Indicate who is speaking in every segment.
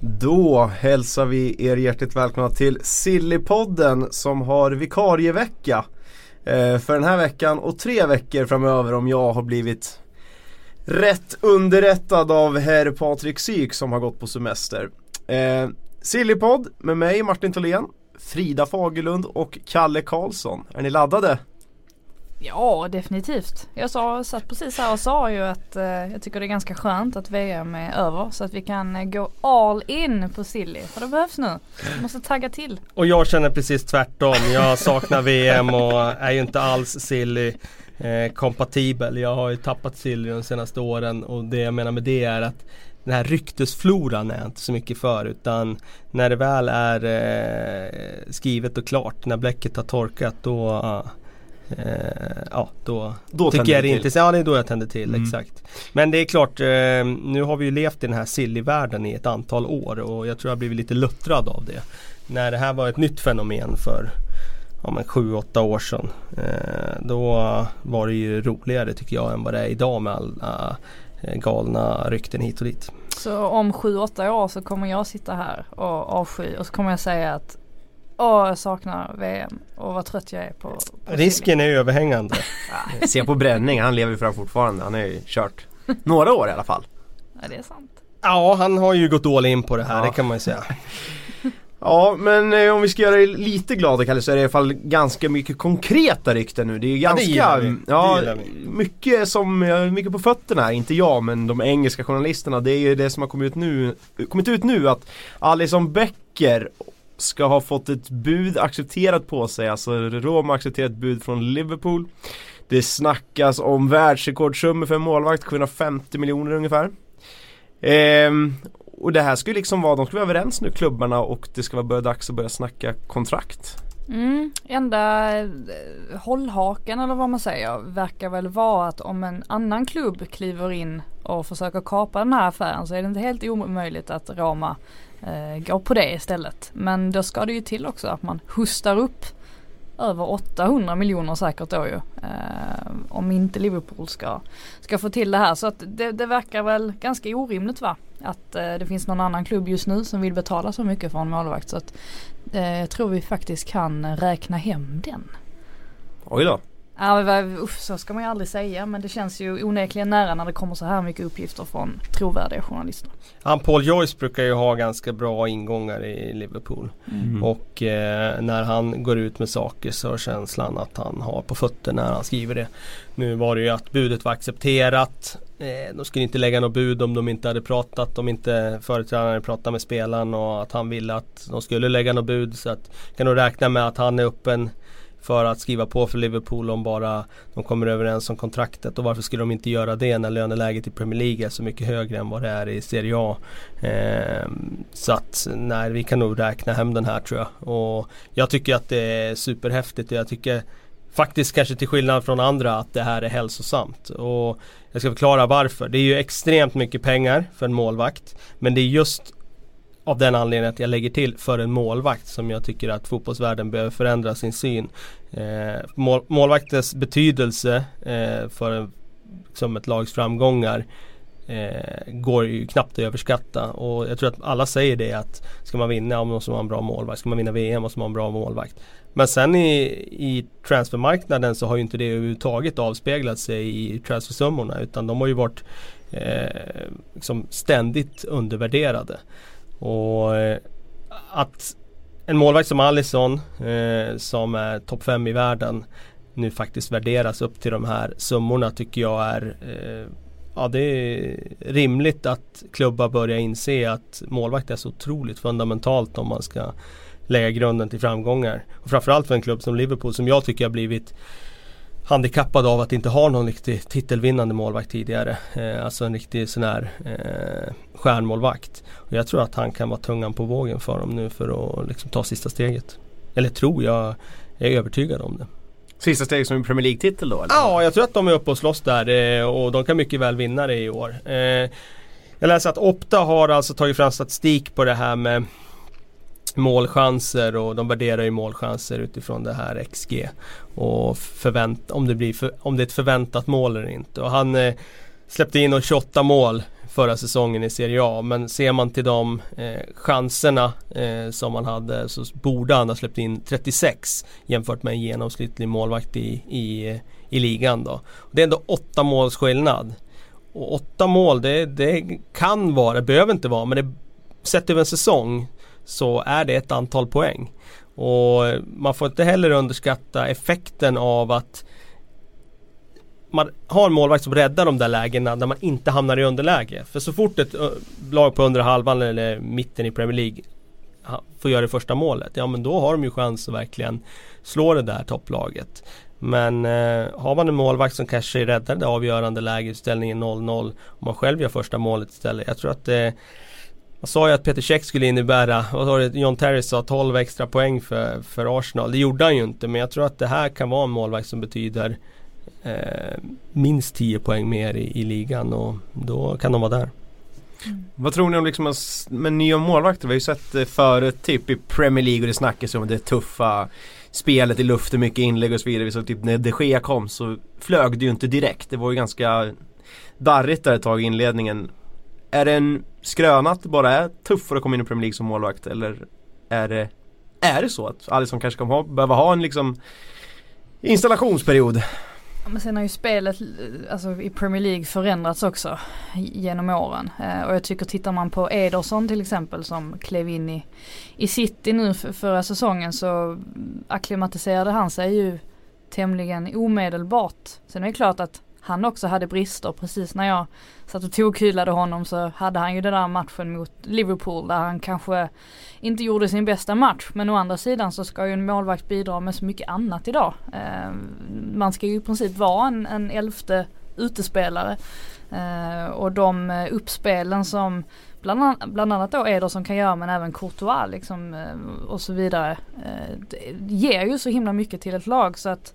Speaker 1: Då hälsar vi er hjärtligt välkomna till Sillypodden som har vikarievecka eh, för den här veckan och tre veckor framöver om jag har blivit rätt underrättad av herr Patrik Syk som har gått på semester. Eh, Sillypodd med mig Martin Tholén, Frida Fagerlund och Kalle Karlsson. Är ni laddade?
Speaker 2: Ja definitivt. Jag sa, satt precis här och sa ju att eh, jag tycker det är ganska skönt att VM är över så att vi kan eh, gå all in på Silly. För det behövs nu. Vi måste tagga till.
Speaker 3: Och jag känner precis tvärtom. Jag saknar VM och är ju inte alls Silly eh, kompatibel. Jag har ju tappat Silly de senaste åren och det jag menar med det är att den här ryktesfloran är jag inte så mycket för utan när det väl är eh, skrivet och klart, när bläcket har torkat då Eh, ja då,
Speaker 1: Då
Speaker 3: tycker jag det är
Speaker 1: till.
Speaker 3: intressant. Ja det är då jag tänder till,
Speaker 1: Mm.
Speaker 3: exakt. Men det är klart, eh, nu har vi ju levt i den här silly-världen i ett antal år och jag tror jag har blivit lite luttrad av det. När det här var ett nytt fenomen för ja, men 7-8 år sedan. Eh, då var det ju roligare tycker jag än vad det är idag med alla eh, galna rykten hit och dit.
Speaker 2: Så om 7-8 år så kommer jag sitta här och avsky och så kommer jag säga att Åh jag saknar VM och vad trött jag är på, på.
Speaker 3: Risken är överhängande.
Speaker 1: Ja, se på Bränning, han lever ju fram fortfarande. Han är ju kört några år i alla fall.
Speaker 2: Ja det är sant.
Speaker 3: Ja han har ju gått all in på det här,
Speaker 1: Ja.
Speaker 3: det kan man ju säga.
Speaker 1: Ja men eh, om vi ska göra dig lite glada Kalle så är det i alla fall ganska mycket konkreta rykten nu. Det är
Speaker 3: Ja, det
Speaker 1: ganska,
Speaker 3: vi. Det
Speaker 1: ja,
Speaker 3: vi.
Speaker 1: mycket som, ja, mycket på fötterna här, inte jag men de engelska journalisterna. Det är ju det som har kommit ut nu, kommit ut nu att Alison Becker ska ha fått ett bud accepterat på sig, alltså Roma accepterat ett bud från Liverpool. Det snackas om världsrekordsummor för en målvakt, 750 miljoner ungefär. Ehm, och det här ska ju liksom vara, de ska vara överens nu klubbarna och det ska vara börja dags att börja snacka kontrakt.
Speaker 2: Mm, enda eh, hållhaken eller vad man säger verkar väl vara att om en annan klubb kliver in och försöker kapa den här affären så är det inte helt omöjligt att Roma eh, på det istället. Men då ska det ju till också att man hustar upp över 800 miljoner säkert då ju. Eh, om inte Liverpool ska, ska få till det här. Så att det, det verkar väl ganska orimligt va? Att eh, det finns någon annan klubb just nu som vill betala så mycket för en målvakt. Så att eh, jag tror vi faktiskt kan räkna hem den.
Speaker 1: Oj då.
Speaker 2: Ja, men uff, så ska man ju aldrig säga men det känns ju onekligen nära när det kommer så här mycket uppgifter från trovärdiga journalister.
Speaker 3: Han Paul Joyce brukar ju ha ganska bra ingångar i Liverpool.
Speaker 1: Mm.
Speaker 3: Och eh, när han går ut med saker så har känslan att han har på fötter när han skriver det. Nu var det ju att budet var accepterat. Eh, de skulle inte lägga något bud om de inte hade pratat, om inte företrädaren hade pratat med spelaren och att han ville att de skulle lägga något bud. Så att kan nog räkna med att han är öppen för att skriva på för Liverpool om bara de kommer överens om kontraktet och varför skulle de inte göra det när löneläget i Premier League är så mycket högre än vad det är i Serie A. Eh, så att nej, vi kan nog räkna hem den här tror jag. Och jag tycker att det är superhäftigt och jag tycker faktiskt kanske till skillnad från andra att det här är hälsosamt. Och jag ska förklara varför. Det är ju extremt mycket pengar för en målvakt. Men det är just av den anledningen att jag lägger till för en målvakt som jag tycker att fotbollsvärlden behöver förändra sin syn. Eh, mål, målvaktens betydelse eh, för som ett lags framgångar eh, går ju knappt att överskatta och jag tror att alla säger det att ska man vinna måste man ha en bra målvakt. Ska man vinna VM måste man ha en bra målvakt. Men sen i, i transfermarknaden så har ju inte det överhuvudtaget avspeglat sig i transfersummorna utan de har ju varit eh, liksom ständigt undervärderade. Och eh, att en målvakt som Alisson eh, som är topp 5 i världen nu faktiskt värderas upp till de här summorna tycker jag är eh, Ja det är rimligt att klubbar börjar inse att målvakt är så otroligt fundamentalt om man ska lägga grunden till framgångar. Och framförallt för en klubb som Liverpool som jag tycker har blivit handikappad av att inte ha någon riktig titelvinnande målvakt tidigare. Eh, alltså en riktig sån här eh, stjärnmålvakt. Och jag tror att han kan vara tungan på vågen för dem nu för att liksom, ta sista steget. Eller tror jag, jag är övertygad om det.
Speaker 1: Sista steget som en Premier League-titel då eller?
Speaker 3: Ja, jag tror att de är uppe och slåss där eh, och de kan mycket väl vinna det i år. Eh, jag läser att Opta har alltså tagit fram statistik på det här med målchanser och de värderar ju målchanser utifrån det här XG. Och förvänt, om, det blir för, om det är ett förväntat mål eller inte. Och han eh, släppte in 28 mål förra säsongen i Serie A. Men ser man till de eh, chanserna eh, som han hade så borde han ha släppt in 36 jämfört med en genomsnittlig målvakt i, i, i ligan då. Det är ändå åtta måls skillnad. Och åtta mål det, det kan vara, det behöver inte vara, men det, sett över en säsong så är det ett antal poäng. Och man får inte heller underskatta effekten av att man har en målvakt som räddar de där lägena där man inte hamnar i underläge. För så fort ett lag på under halvan eller mitten i Premier League får göra det första målet. Ja men då har de ju chans att verkligen slå det där topplaget. Men eh, har man en målvakt som kanske räddar det avgörande läget ställningen 0-0 Om man själv gör första målet istället. Jag tror att det eh, man sa ju att Peter Cech skulle innebära, vad var det John Terry sa, 12 extra poäng för, för Arsenal. Det gjorde han ju inte men jag tror att det här kan vara en målvakt som betyder eh, minst 10 poäng mer i, i, ligan och då kan de vara där.
Speaker 1: Mm. Vad tror ni om liksom med nya målvakter? Vi har ju sett det förut typ i Premier League och det snackas om det tuffa spelet i luften, mycket inlägg och så vidare. Vi såg typ när de Gea kom så flög det ju inte direkt. Det var ju ganska darrigt där ett tag i inledningen. Är det en skröna att det bara är tuffare att komma in i Premier League som målvakt eller är det, är det så att Alisson kanske kommer ha, behöva ha en liksom installationsperiod?
Speaker 2: Men sen har ju spelet alltså, i Premier League förändrats också genom åren. Eh, och jag tycker tittar man på Ederson till exempel som klev in i, i City nu för, förra säsongen så akklimatiserade han sig ju tämligen omedelbart. Sen är det klart att han också hade brister. Precis när jag satt och tokhyllade honom så hade han ju den där matchen mot Liverpool där han kanske inte gjorde sin bästa match. Men å andra sidan så ska ju en målvakt bidra med så mycket annat idag. Eh, man ska ju i princip vara en, en elfte utespelare. Eh, och de eh, uppspelen som bland, an bland annat då Ederson kan göra men även Courtois liksom, eh, och så vidare. Eh, ger ju så himla mycket till ett lag så att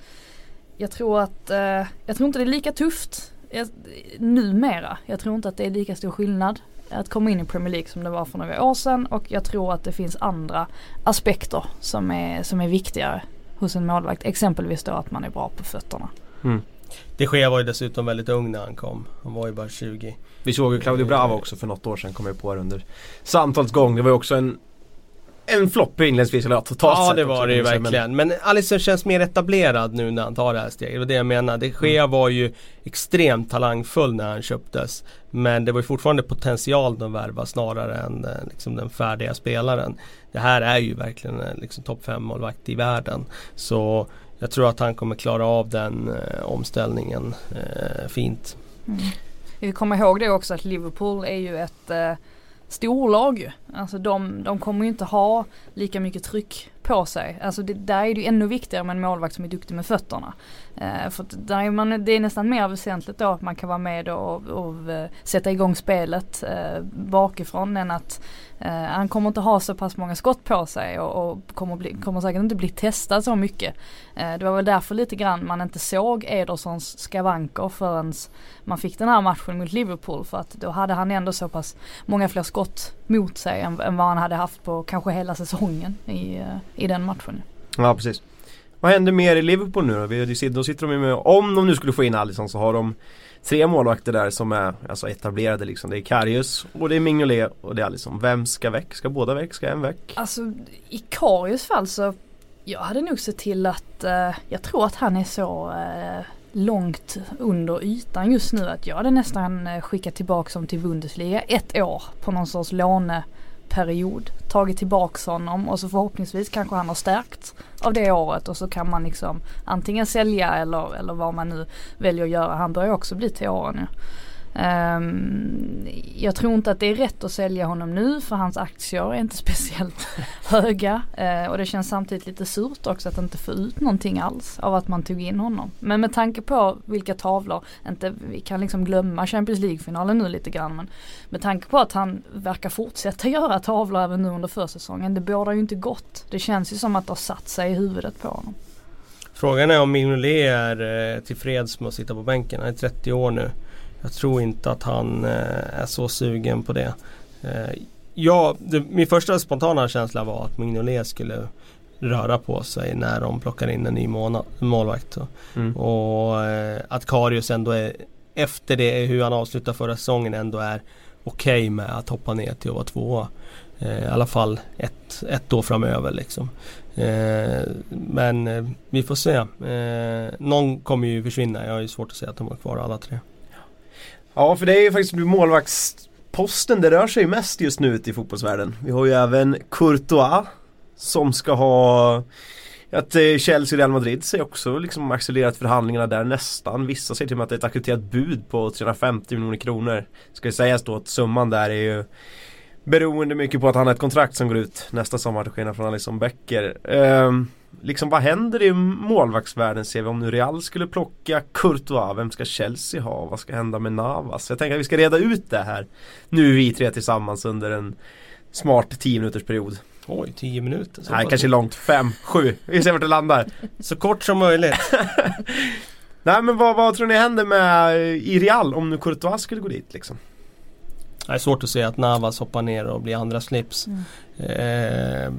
Speaker 2: jag tror att, eh, jag tror inte det är lika tufft jag, numera. Jag tror inte att det är lika stor skillnad att komma in i Premier League som det var för några år sedan och jag tror att det finns andra aspekter som är, som är viktigare hos en målvakt. Exempelvis då att man är bra på fötterna. Mm.
Speaker 3: De Gea var ju dessutom väldigt ung när han kom. Han var ju bara 20.
Speaker 1: Vi såg ju Claudio Bravo också för något år sedan kom jag på det under samtalets gång. Det var ju också en en flopp inledningsvis, eller totalt
Speaker 3: Ja det var det ju verkligen. Men, men Alisson känns mer etablerad nu när han tar det här steget. Det var det jag menar. De Gea mm. var ju extremt talangfull när han köptes. Men det var ju fortfarande potential att värva snarare än eh, liksom, den färdiga spelaren. Det här är ju verkligen en liksom, topp 5 målvakt i världen. Så jag tror att han kommer klara av den eh, omställningen eh, fint.
Speaker 2: Mm. Vi kommer ihåg det också att Liverpool är ju ett eh, storlag ju. Alltså de, de kommer ju inte ha lika mycket tryck på sig. Alltså det, där är det ju ännu viktigare med en målvakt som är duktig med fötterna. Eh, för där är man, det är nästan mer väsentligt då att man kan vara med och, och, och eh, sätta igång spelet eh, bakifrån än att Eh, han kommer inte ha så pass många skott på sig och, och kommer, bli, kommer säkert inte bli testad så mycket. Eh, det var väl därför lite grann man inte såg Edersons skavanker förrän man fick den här matchen mot Liverpool för att då hade han ändå så pass många fler skott mot sig än, än vad han hade haft på kanske hela säsongen i, eh, i den matchen.
Speaker 1: Ja precis. Vad händer mer i Liverpool nu då? Då sitter de med, om de nu skulle få in Alisson så har de tre målvakter där som är alltså etablerade liksom. Det är Karius och det är Mignolet och det är Alisson. Vem ska väck? Ska båda väck? Ska en väck?
Speaker 2: Alltså i Karius fall så jag hade nog sett till att eh, jag tror att han är så eh, långt under ytan just nu att jag hade nästan eh, skickat tillbaka honom till Bundesliga ett år på någon sorts låne period tagit tillbaks honom och så förhoppningsvis kanske han har stärkt av det året och så kan man liksom antingen sälja eller, eller vad man nu väljer att göra. Han börjar också bli till åren nu. Um, jag tror inte att det är rätt att sälja honom nu för hans aktier är inte speciellt höga. Uh, och det känns samtidigt lite surt också att inte få ut någonting alls av att man tog in honom. Men med tanke på vilka tavlor, inte, vi kan liksom glömma Champions League-finalen nu lite grann men med tanke på att han verkar fortsätta göra tavlor även nu under försäsongen. Det bådar ju inte gott. Det känns ju som att det har satt sig i huvudet på honom.
Speaker 3: Frågan är om Mignolet är eh, tillfreds med att sitta på bänken. Han är 30 år nu. Jag tror inte att han eh, är så sugen på det. Eh, ja, det, min första spontana känsla var att Mignolet skulle röra på sig när de plockar in en ny målvakt. Mm. Och eh, att Karius ändå är efter det hur han avslutar förra säsongen ändå är okej okay med att hoppa ner till att vara tvåa. I alla fall ett, ett år framöver liksom. Eh, men eh, vi får se. Eh, någon kommer ju försvinna. Jag har ju svårt att säga att de har kvar alla tre.
Speaker 1: Ja, för det är ju faktiskt målvaktsposten det rör sig mest just nu ute i fotbollsvärlden. Vi har ju även Courtois som ska ha att eh, Chelsea och Real Madrid säger också liksom accelererat förhandlingarna där nästan. Vissa säger till och med att det är ett accepterat bud på 350 miljoner kronor. Ska ju sägas då att summan där är ju beroende mycket på att han har ett kontrakt som går ut nästa sommar till skillnad från Alisson Becker. Um, liksom vad händer i målvaktsvärlden ser vi om nu Real skulle plocka Courtois, vem ska Chelsea ha? Vad ska hända med Navas? Jag tänker att vi ska reda ut det här nu vi tre tillsammans under en smart 10 minuters period.
Speaker 3: Oj, 10 minuter?
Speaker 1: Nej, kanske långt. 5, 7. Vi ser vart det landar.
Speaker 3: Så kort som möjligt.
Speaker 1: Nej men vad, vad tror ni händer med i Real om nu Courtois skulle gå dit liksom?
Speaker 3: Det är svårt att se att Navas hoppar ner och blir andra slips. Mm. Eh,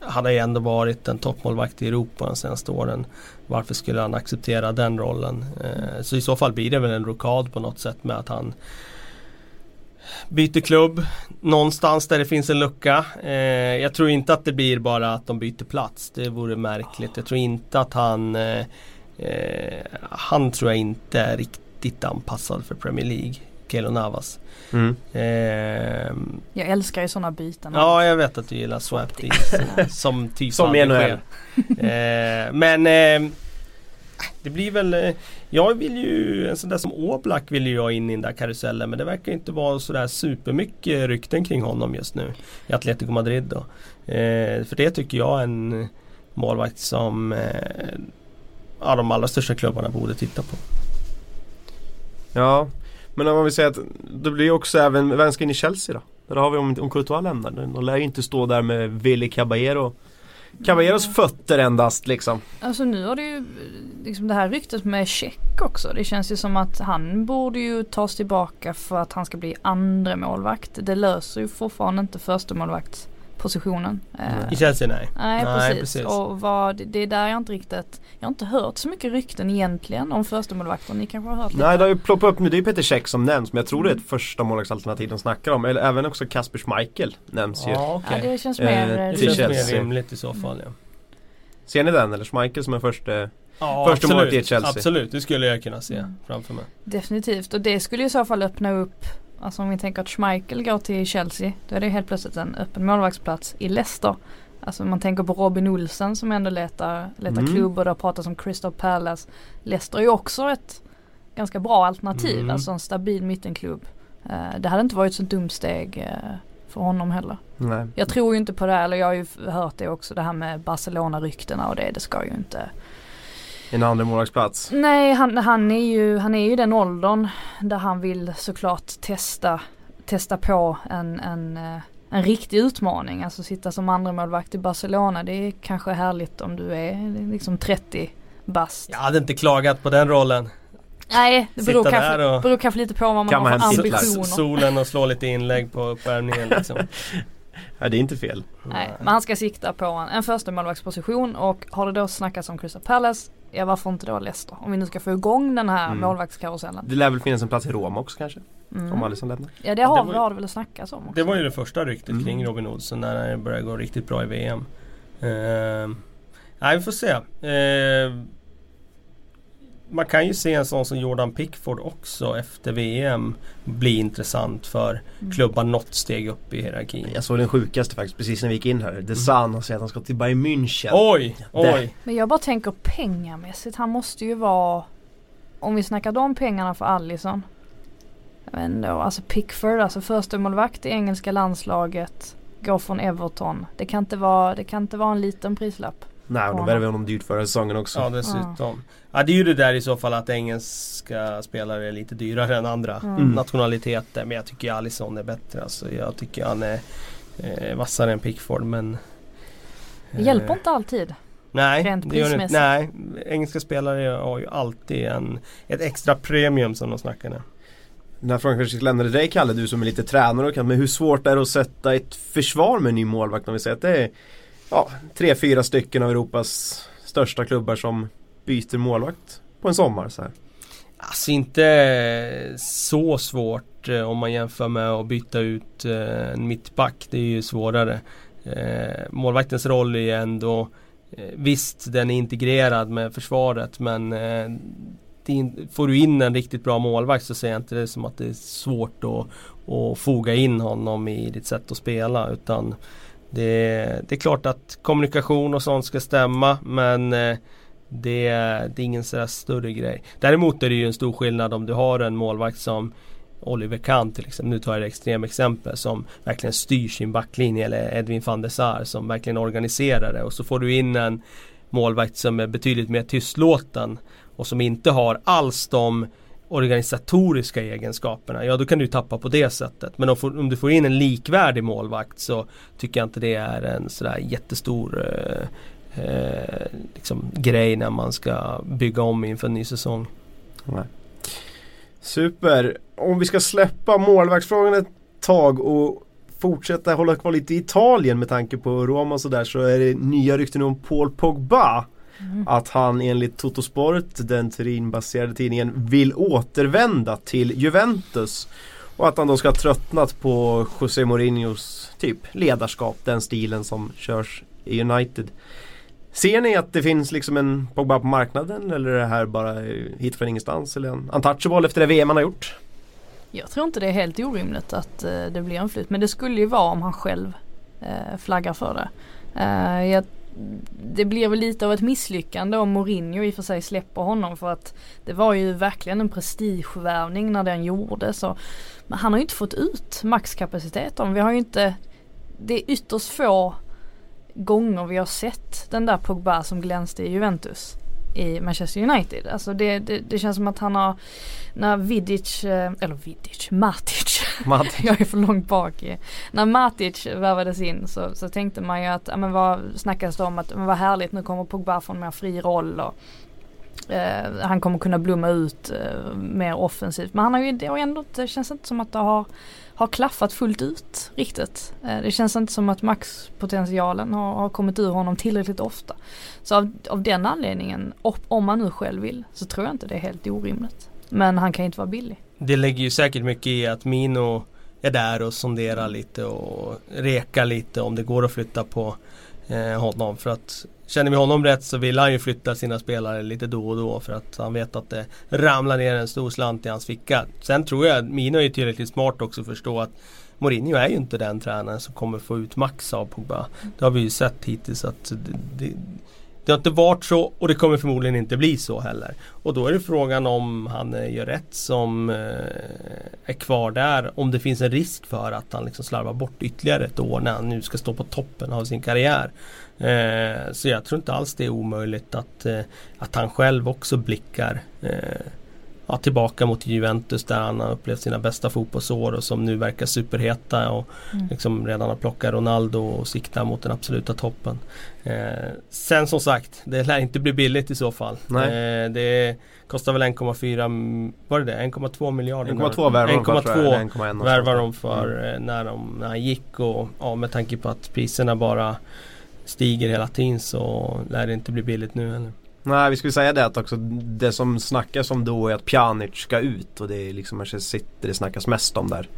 Speaker 3: han har ju ändå varit en toppmålvakt i Europa de senaste åren. Varför skulle han acceptera den rollen? Eh, så i så fall blir det väl en rokad på något sätt med att han byter klubb någonstans där det finns en lucka. Eh, jag tror inte att det blir bara att de byter plats. Det vore märkligt. Jag tror inte att han eh, eh Han tror jag inte är riktigt anpassad för Premier League. Keylor Navas. Mm.
Speaker 2: Eh, jag älskar ju sådana byten.
Speaker 3: Ja, jag vet att du gillar swap deals. som typ Som i NHL. eh, men eh, det blir väl eh, Jag vill ju En sån där som Oblak vill ju jag in i den där karusellen men det verkar inte vara sådär supermycket rykten kring honom just nu I Atletico Madrid då eh, För det tycker jag är en målvakt som eh, Ja de allra största klubbarna borde titta på
Speaker 1: Ja men om man vill säga att Det blir också även Vem ska in i Chelsea då? Där har vi om, om Courtois lämnar De lär ju inte stå där med Willy Caballero Caballeros fötter endast liksom.
Speaker 2: Alltså nu har det ju liksom det här ryktet med check också. Det känns ju som att han borde ju tas tillbaka för att han ska bli andra målvakt. Det löser ju fortfarande inte första målvakt positionen.
Speaker 3: I Chelsea nej.
Speaker 2: Nej, nej precis. precis. Och vad, det är där jag inte riktigt, jag har inte hört så mycket rykten egentligen om första målvakten. Ni kanske har hört
Speaker 1: lite? Nej det har ju ploppat upp nu, det är Peter Käck som nämns men jag tror det är ett första målvaktsalternativ de snackar om. Eller även också Kasper Schmeichel nämns ju.
Speaker 2: Ja, okay. ja det känns mer,
Speaker 3: eh, det känns mer rimligt i så fall ja.
Speaker 1: Ser ni den eller Schmeichel som är första Ja, första målet i Chelsea.
Speaker 3: Absolut, det skulle jag kunna se mm. framför mig.
Speaker 2: Definitivt och det skulle i så fall öppna upp Alltså om vi tänker att Schmeichel går till Chelsea då är det helt plötsligt en öppen målvaktsplats i Leicester. Alltså man tänker på Robin Olsen som ändå letar, letar mm. klubb och det har pratats om Crystal Palace. Leicester är ju också ett ganska bra alternativ, mm. alltså en stabil mittenklubb. Uh, det hade inte varit så dumt steg uh, för honom heller.
Speaker 1: Nej.
Speaker 2: Jag tror ju inte på det, eller jag har ju hört det också, det här med Barcelona-ryktena och det, det ska ju inte
Speaker 1: en andra målvaktsplats?
Speaker 2: Nej han, han, är ju, han är ju den åldern där han vill såklart testa, testa på en, en, eh, en riktig utmaning. Alltså sitta som andra målvakt i Barcelona det är kanske härligt om du är liksom 30 bast.
Speaker 3: Jag hade inte klagat på den rollen.
Speaker 2: Nej, det beror kanske, och beror kanske lite på vad man har för ambitioner.
Speaker 3: Solen och slå lite inlägg på uppvärmningen liksom.
Speaker 1: Nej det är inte fel.
Speaker 2: Nej, men han ska sikta på en, en första målvaktsposition och har det då snackats om Crystal Palace Ja varför inte då Leicester? Om vi nu ska få igång den här mm. målvaktskarusellen.
Speaker 1: Det lär väl finnas en plats i Roma också kanske? Mm. Om Alisson lämnar.
Speaker 2: Ja det har, det, var, det väl snackats om också.
Speaker 3: Det var ju det första ryktet mm. kring Robin Olsen när det började gå riktigt bra i VM. Uh, nej vi får se. Uh, man kan ju se en sån som Jordan Pickford också efter VM bli intressant för mm. klubbar något steg upp i hierarkin.
Speaker 1: Jag såg den sjukaste faktiskt precis när vi gick in här. The Sun har sagt att han ska till Bayern München.
Speaker 3: Oj! Oj!
Speaker 2: Men jag bara tänker pengamässigt. Han måste ju vara Om vi snackar de pengarna för Allison. Men då, alltså Pickford, alltså första målvakt i engelska landslaget. Går från Everton. Det kan inte vara, det kan inte vara en liten prislapp.
Speaker 1: Nej, och de värvade honom dyrt förra säsongen också.
Speaker 3: Ja, dessutom. Ja. det är ju det där i så fall att engelska spelare är lite dyrare än andra mm. nationaliteter. Men jag tycker Alisson är bättre. Alltså, jag tycker han är eh, vassare än Pickford. Men,
Speaker 2: eh, det hjälper inte alltid.
Speaker 3: Nej, Rent det gör inte. Nej, engelska spelare har ju alltid en, ett extra premium som de snackar nu.
Speaker 1: Den här frågan kanske lämnade dig Kalle, du som är lite tränare och kan, men hur svårt är det att sätta ett försvar med en ny målvakt om vi säger att det är ja, tre, fyra stycken av Europas största klubbar som byter målvakt på en sommar så här.
Speaker 3: Alltså inte eh, så svårt eh, om man jämför med att byta ut eh, en mittback. Det är ju svårare. Eh, målvaktens roll är ju ändå eh, Visst den är integrerad med försvaret men eh, får du in en riktigt bra målvakt så ser jag inte det som att det är svårt att, att foga in honom i ditt sätt att spela utan det, det är klart att kommunikation och sånt ska stämma men eh, det, det är ingen sådär större grej. Däremot är det ju en stor skillnad om du har en målvakt som Oliver Kahn till exempel, nu tar jag ett extremexempel som verkligen styr sin backlinje eller Edwin van der Sar som verkligen organiserar det och så får du in en målvakt som är betydligt mer tystlåten och som inte har alls de organisatoriska egenskaperna, ja då kan du tappa på det sättet. Men om, du får in en likvärdig målvakt så tycker jag inte det är en sådär jättestor eh, eh, liksom, grej när man ska bygga om inför en ny säsong. Nej.
Speaker 1: Super! Om vi ska släppa målvaktsfrågan ett tag och fortsätta hålla kvar lite i Italien med tanke på Roma och sådär så är det nya rykten om Paul Pogba. Mm. Att han enligt Totosport, den Turin-baserade tidningen, vill återvända till Juventus. Och att han då ska ha tröttnat på José Mourinhos typ ledarskap, den stilen som körs i United. Ser ni att det finns liksom en Pogba på marknaden eller är det här bara hit från ingenstans eller en untouchable efter det VM han har gjort?
Speaker 2: Jag tror inte det är helt orimligt att uh, det blir en flytt men det skulle ju vara om han själv uh, flaggar för det. Uh, jag, det blir väl lite av ett misslyckande om Mourinho i och för sig släpper honom för att det var ju verkligen en prestigevärvning när den gjordes. Men han har ju inte fått ut maxkapaciteten. Vi har ju inte, det är ytterst få gånger vi har sett den där Pogba som glänste i Juventus i Manchester United. Alltså det, det, det känns som att han har, när Vidic, eh, eller Vidic, Matic, Matic. jag är för långt bak. I. När Matic värvades in så, så tänkte man ju att, ja men vad snackas det om att, men vad härligt nu kommer Pogba få en mer fri roll och eh, han kommer kunna blomma ut eh, mer offensivt. Men han har ju, det har ändå inte, det känns inte som att det har har klaffat fullt ut riktigt. Eh, det känns inte som att maxpotentialen har, har kommit ur honom tillräckligt ofta. Så av, av den anledningen, om man nu själv vill, så tror jag inte det är helt orimligt. Men han kan inte vara billig.
Speaker 3: Det lägger ju säkert mycket i att Mino är där och sonderar lite och rekar lite om det går att flytta på eh, honom. För att Känner vi honom rätt så vill han ju flytta sina spelare lite då och då för att han vet att det ramlar ner en stor slant i hans ficka. Sen tror jag att Mino är tillräckligt smart också att förstå att Mourinho är ju inte den tränaren som kommer få ut max av Pogba. Det har vi ju sett hittills att det, det, det har inte varit så och det kommer förmodligen inte bli så heller. Och då är det frågan om han eh, gör rätt som eh, är kvar där. Om det finns en risk för att han liksom slarvar bort ytterligare ett år när han nu ska stå på toppen av sin karriär. Eh, så jag tror inte alls det är omöjligt att, att han själv också blickar ja, tillbaka mot Juventus där han har upplevt sina bästa fotbollsår och som nu verkar superheta och mm. liksom redan har plockat Ronaldo och siktar mot den absoluta toppen. Eh, sen som sagt, det lär inte bli billigt i så fall. Eh, det kostar väl 1,4 var det det? 1,2 miljarder?
Speaker 1: 1,2
Speaker 3: värvar de för mm. När, de, när han gick och ja, med tanke på att priserna bara stiger hela tiden så lär det inte bli billigt nu heller.
Speaker 1: Nej vi skulle säga det att också det som snackas om då är att Pjanic ska ut och det är liksom Manchester City det snackas mest om där.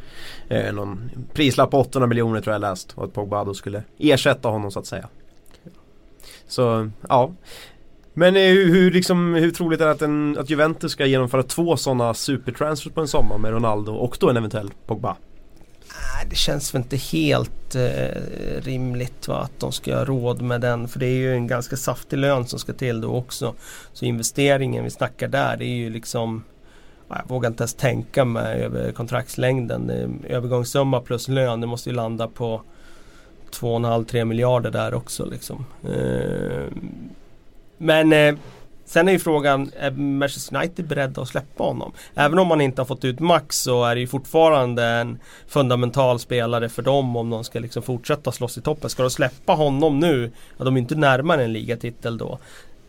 Speaker 1: Eh, någon prislapp på 800 miljoner tror jag läst och att Pogba då skulle ersätta honom så att säga. Så ja. Men eh, hur, hur, liksom, hur troligt är det att, en, att Juventus ska genomföra två sådana supertransfers på en sommar med Ronaldo och då en eventuell Pogba?
Speaker 3: Det känns väl inte helt eh, rimligt va, att de ska ha råd med den. För det är ju en ganska saftig lön som ska till då också. Så investeringen vi snackar där det är ju liksom jag vågar inte ens tänka mig över kontraktslängden. Eh, övergångssumma plus lön det måste ju landa på 2,5-3 miljarder där också liksom. Eh, men eh, Sen är ju frågan, är Manchester United beredda att släppa honom? Även om man inte har fått ut max så är det ju fortfarande en fundamental spelare för dem om de ska liksom fortsätta slåss i toppen. Ska de släppa honom nu, ja de är inte närmare en ligatitel då.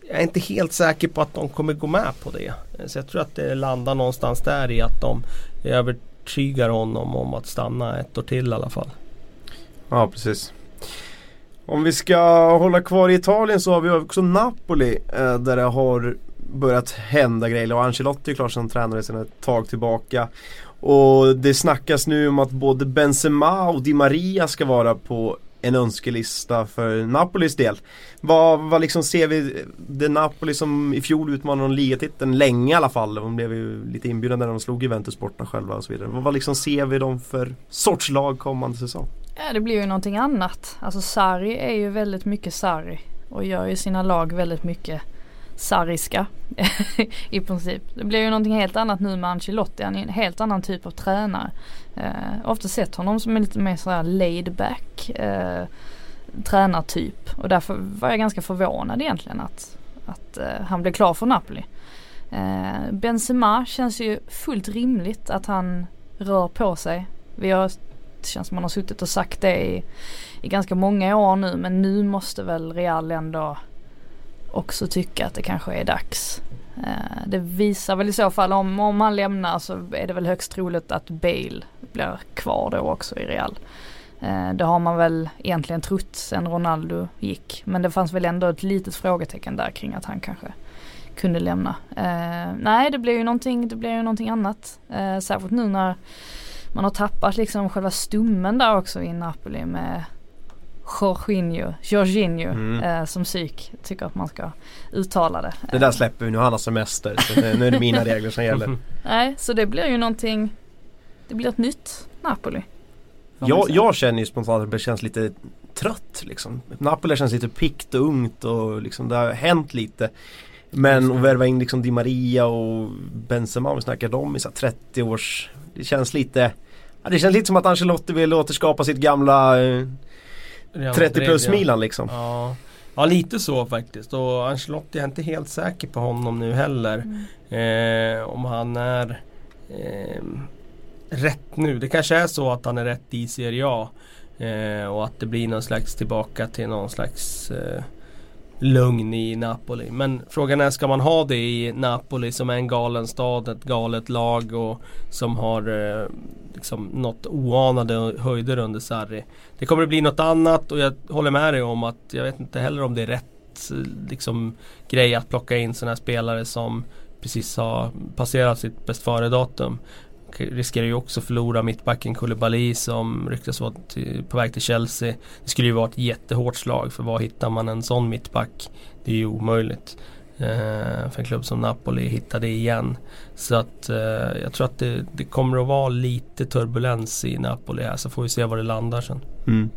Speaker 3: Jag är inte helt säker på att de kommer gå med på det. Så jag tror att det landar någonstans där i att de övertygar honom om att stanna ett år till i alla fall.
Speaker 1: Ja precis. Om vi ska hålla kvar i Italien så har vi också Napoli eh, där det har börjat hända grejer och Ancelotti är klart som tränare sedan ett tag tillbaka. Och det snackas nu om att både Benzema och Di Maria ska vara på en önskelista för Napolis del. Vad, vad liksom ser vi, det Napoli som i fjol utmanade om ligatiteln länge i alla fall. De blev ju lite inbjudna när de slog Juventus borta själva och så vidare. Vad, vad liksom ser vi dem för sorts lag kommande säsong?
Speaker 2: Ja det blir ju någonting annat. Alltså Sarri är ju väldigt mycket Sarri och gör ju sina lag väldigt mycket sarriska i princip. Det blir ju någonting helt annat nu med Ancelotti. Han är en helt annan typ av tränare. Eh, ofta sett honom som en lite mer sådär laid back eh, tränartyp. Och därför var jag ganska förvånad egentligen att, att eh, han blev klar för Napoli. Eh, Benzema känns ju fullt rimligt att han rör på sig. Vi har, det känns som man har suttit och sagt det i, i ganska många år nu men nu måste väl Real ändå också tycka att det kanske är dags. Eh, det visar väl i så fall om, om han lämnar så är det väl högst troligt att Bale blir kvar då också i Real. Eh, det har man väl egentligen trott sen Ronaldo gick. Men det fanns väl ändå ett litet frågetecken där kring att han kanske kunde lämna. Eh, nej det blir ju någonting, det blir ju någonting annat. Eh, särskilt nu när man har tappat liksom själva stummen där också i Napoli med Jorginho, Jorginho mm. eh, som psyk tycker att man ska uttala det.
Speaker 1: Det där släpper vi nu, han har semester. Så nu är det mina regler som gäller.
Speaker 2: Nej, så det blir ju någonting, det blir ett nytt Napoli.
Speaker 1: Jag, jag känner ju spontant att det känns lite trött liksom. Napoli känns lite pikt och ungt och liksom det har hänt lite. Men att värva in liksom Di Maria och Benzema, vi snackar om i 30 års Det känns lite ja, Det känns lite som att Ancelotti vill återskapa sitt gamla eh, 30 plus Milan liksom.
Speaker 3: Ja. ja lite så faktiskt och Ancelotti är inte helt säker på honom nu heller. Mm. Eh, om han är eh, rätt nu. Det kanske är så att han är rätt i Serie A. Eh, och att det blir någon slags tillbaka till någon slags eh, lugn i Napoli. Men frågan är, ska man ha det i Napoli som är en galen stad, ett galet lag och som har eh, liksom nått oanade höjder under Sarri. Det kommer att bli något annat och jag håller med dig om att jag vet inte heller om det är rätt eh, liksom, grej att plocka in sådana spelare som precis har passerat sitt bäst före-datum riskerar ju också förlora mittbacken Koulibaly som ryktas vara på väg till Chelsea. Det skulle ju vara ett jättehårt slag för var hittar man en sån mittback? Det är ju omöjligt. Eh, för en klubb som Napoli hittar det igen. Så att eh, jag tror att det, det, kommer att vara lite turbulens i Napoli här så får vi se var det landar sen. Mm.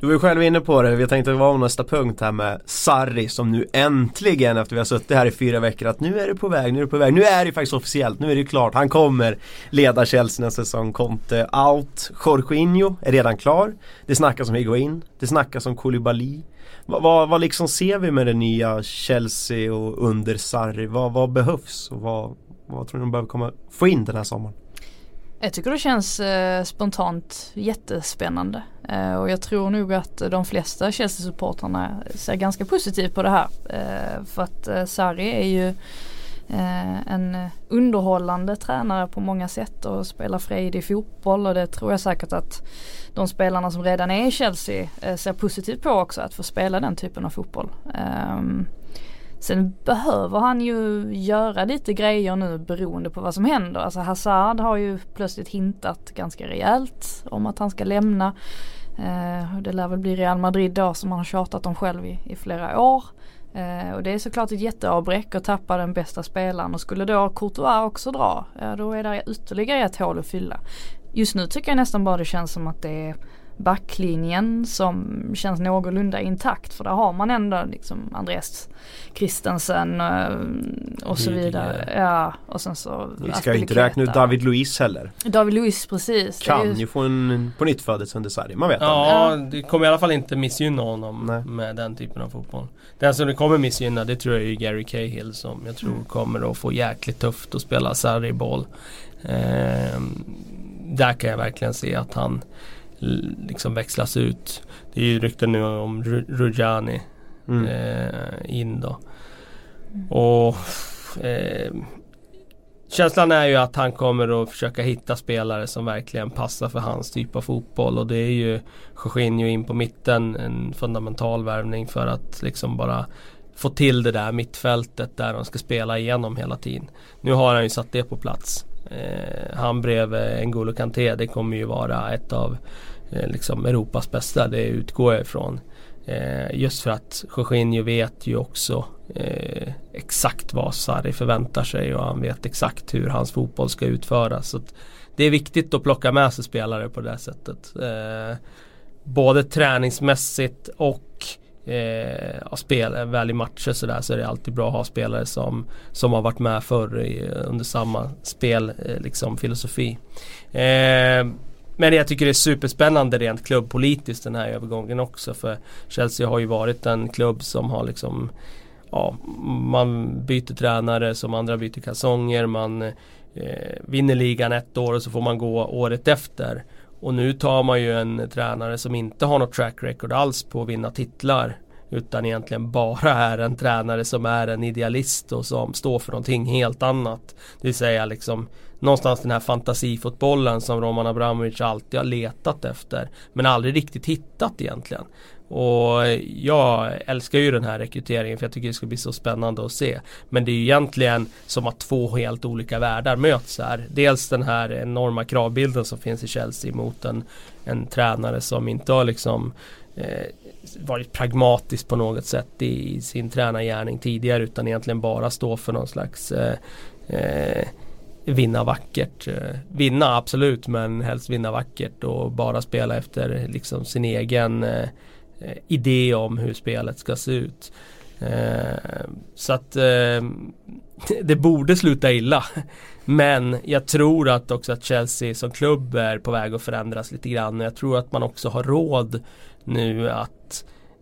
Speaker 1: Du var ju själv inne på det, vi tänkte vara nästa punkt här med Sarri som nu äntligen efter vi har suttit här i fyra veckor att nu är det på väg, nu är det på väg. Nu är det faktiskt officiellt, nu är det klart. Han kommer leda Chelsea nästa säsong. Conte out. Jorginho är redan klar. Det snackas om Higuain. Det snackas om Koulibaly. Vad, vad, vad liksom ser vi med det nya Chelsea och under Sarri? Vad, vad behövs och vad, vad tror ni de behöver komma, få in den här sommaren?
Speaker 2: Jag tycker det känns eh, spontant jättespännande eh, och jag tror nog att de flesta Chelsea-supportrarna ser ganska positivt på det här. Eh, för att eh, Sarri är ju eh, en underhållande tränare på många sätt och spelar frejdig fotboll och det tror jag säkert att de spelarna som redan är i Chelsea eh, ser positivt på också att få spela den typen av fotboll. Um, Sen behöver han ju göra lite grejer nu beroende på vad som händer. Alltså Hazard har ju plötsligt hintat ganska rejält om att han ska lämna. Eh, det lär väl bli Real Madrid då som han har tjatat om själv i, i flera år. Eh, och det är såklart ett jätteavbräck att tappa den bästa spelaren och skulle då Courtois också dra, ja, då är det ytterligare ett hål att fylla. Just nu tycker jag nästan bara det känns som att det är backlinjen som känns någorlunda intakt för där har man ändå liksom Andreas Christensen eh, och så vidare. Ja, och sen så
Speaker 1: Vi ska inte räkna ut David Luiz heller.
Speaker 2: David Luiz precis.
Speaker 1: Kan ju... ju få en på nytt födelse under Sarri, man vet
Speaker 3: Ja, det kommer i alla fall inte missgynna honom Nej. med den typen av fotboll. Den som det kommer missgynna det tror jag är Gary Cahill som jag tror mm. kommer att få jäkligt tufft att spela Sarri-boll. Eh, där kan jag verkligen se att han liksom växlas ut. Det är ju rykten nu om Rujani mm. eh, in då. Och eh, Känslan är ju att han kommer att försöka hitta spelare som verkligen passar för hans typ av fotboll och det är ju Jorginho in på mitten en fundamental värvning för att liksom bara få till det där mittfältet där de ska spela igenom hela tiden. Nu har han ju satt det på plats. Eh, han bredvid N'Golo Kanté det kommer ju vara ett av Eh, liksom Europas bästa, det utgår jag ifrån. Eh, just för att Jorginho vet ju också eh, exakt vad Sarri förväntar sig och han vet exakt hur hans fotboll ska utföras. Så det är viktigt att plocka med sig spelare på det sättet. Eh, både träningsmässigt och eh, spel, eh, väl i matcher sådär så är det alltid bra att ha spelare som, som har varit med förr i, under samma spel, eh, liksom filosofi. Eh, men jag tycker det är superspännande rent klubbpolitiskt den här övergången också för Chelsea har ju varit en klubb som har liksom Ja, man byter tränare som andra byter kalsonger, man eh, vinner ligan ett år och så får man gå året efter. Och nu tar man ju en tränare som inte har något track record alls på att vinna titlar. Utan egentligen bara är en tränare som är en idealist och som står för någonting helt annat. Det vill säga liksom någonstans den här fantasifotbollen som Roman Abramovic alltid har letat efter. Men aldrig riktigt hittat egentligen. Och jag älskar ju den här rekryteringen för jag tycker det ska bli så spännande att se. Men det är ju egentligen som att två helt olika världar möts här. Dels den här enorma kravbilden som finns i Chelsea mot en, en tränare som inte har liksom eh, varit pragmatisk på något sätt i, i sin tränargärning tidigare utan egentligen bara stå för någon slags eh, eh, vinna vackert. Eh, vinna absolut men helst vinna vackert och bara spela efter liksom sin egen eh, idé om hur spelet ska se ut. Eh, så att eh, det borde sluta illa. Men jag tror att också att Chelsea som klubb är på väg att förändras lite grann. Jag tror att man också har råd nu att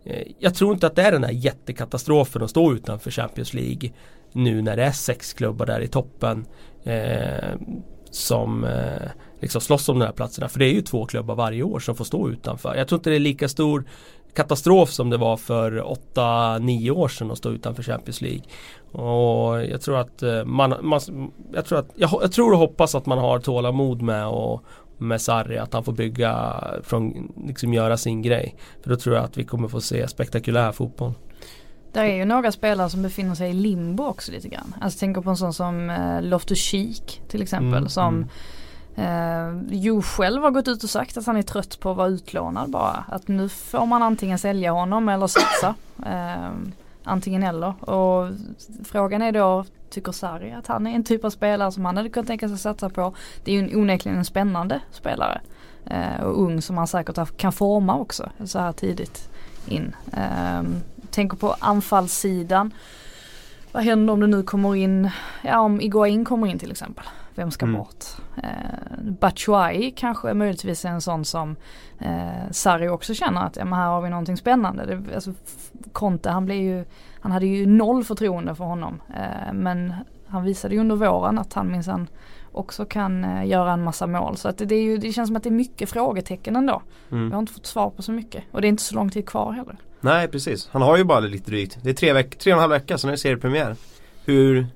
Speaker 3: Eh, jag tror inte att det är den här jättekatastrofen att stå utanför Champions League nu när det är sex klubbar där i toppen eh, som eh, liksom slåss om de här platserna. För det är ju två klubbar varje år som får stå utanför. Jag tror inte det är lika stor katastrof som det var för 8-9 år sedan att stå utanför Champions League. Och jag tror att eh, man, man jag, tror att, jag, jag, tror och hoppas att man har tålamod med och med Sarri att han får bygga från, liksom göra sin grej. För då tror jag att vi kommer få se spektakulär fotboll.
Speaker 2: Det är ju några spelare som befinner sig i limbo också lite grann. Alltså tänker på en sån som eh, Loftus Cheek till exempel mm, som mm Eh, jo själv har gått ut och sagt att han är trött på att vara utlånad bara. Att nu får man antingen sälja honom eller satsa. Eh, antingen eller. Och frågan är då, tycker Sarri att han är en typ av spelare som han hade kunnat tänka sig satsa på. Det är ju onekligen en spännande spelare. Eh, och ung som han säkert kan forma också så här tidigt in. Eh, tänker på anfallssidan. Vad händer om det nu kommer in, ja om Iguain kommer in till exempel. Vem ska mm. bort? Eh, Batshuayi kanske möjligtvis är en sån som eh, Sarri också känner att ja, men här har vi någonting spännande. Det, alltså, Conte han blev ju, han hade ju noll förtroende för honom. Eh, men han visade ju under våren att han minsann också kan eh, göra en massa mål. Så att det, är ju, det känns som att det är mycket frågetecken ändå. Mm. Vi har inte fått svar på så mycket och det är inte så lång tid kvar heller.
Speaker 1: Nej precis, han har ju bara lite drygt. Det är tre, veck tre och en halv vecka sen är det seriepremiär. Hur,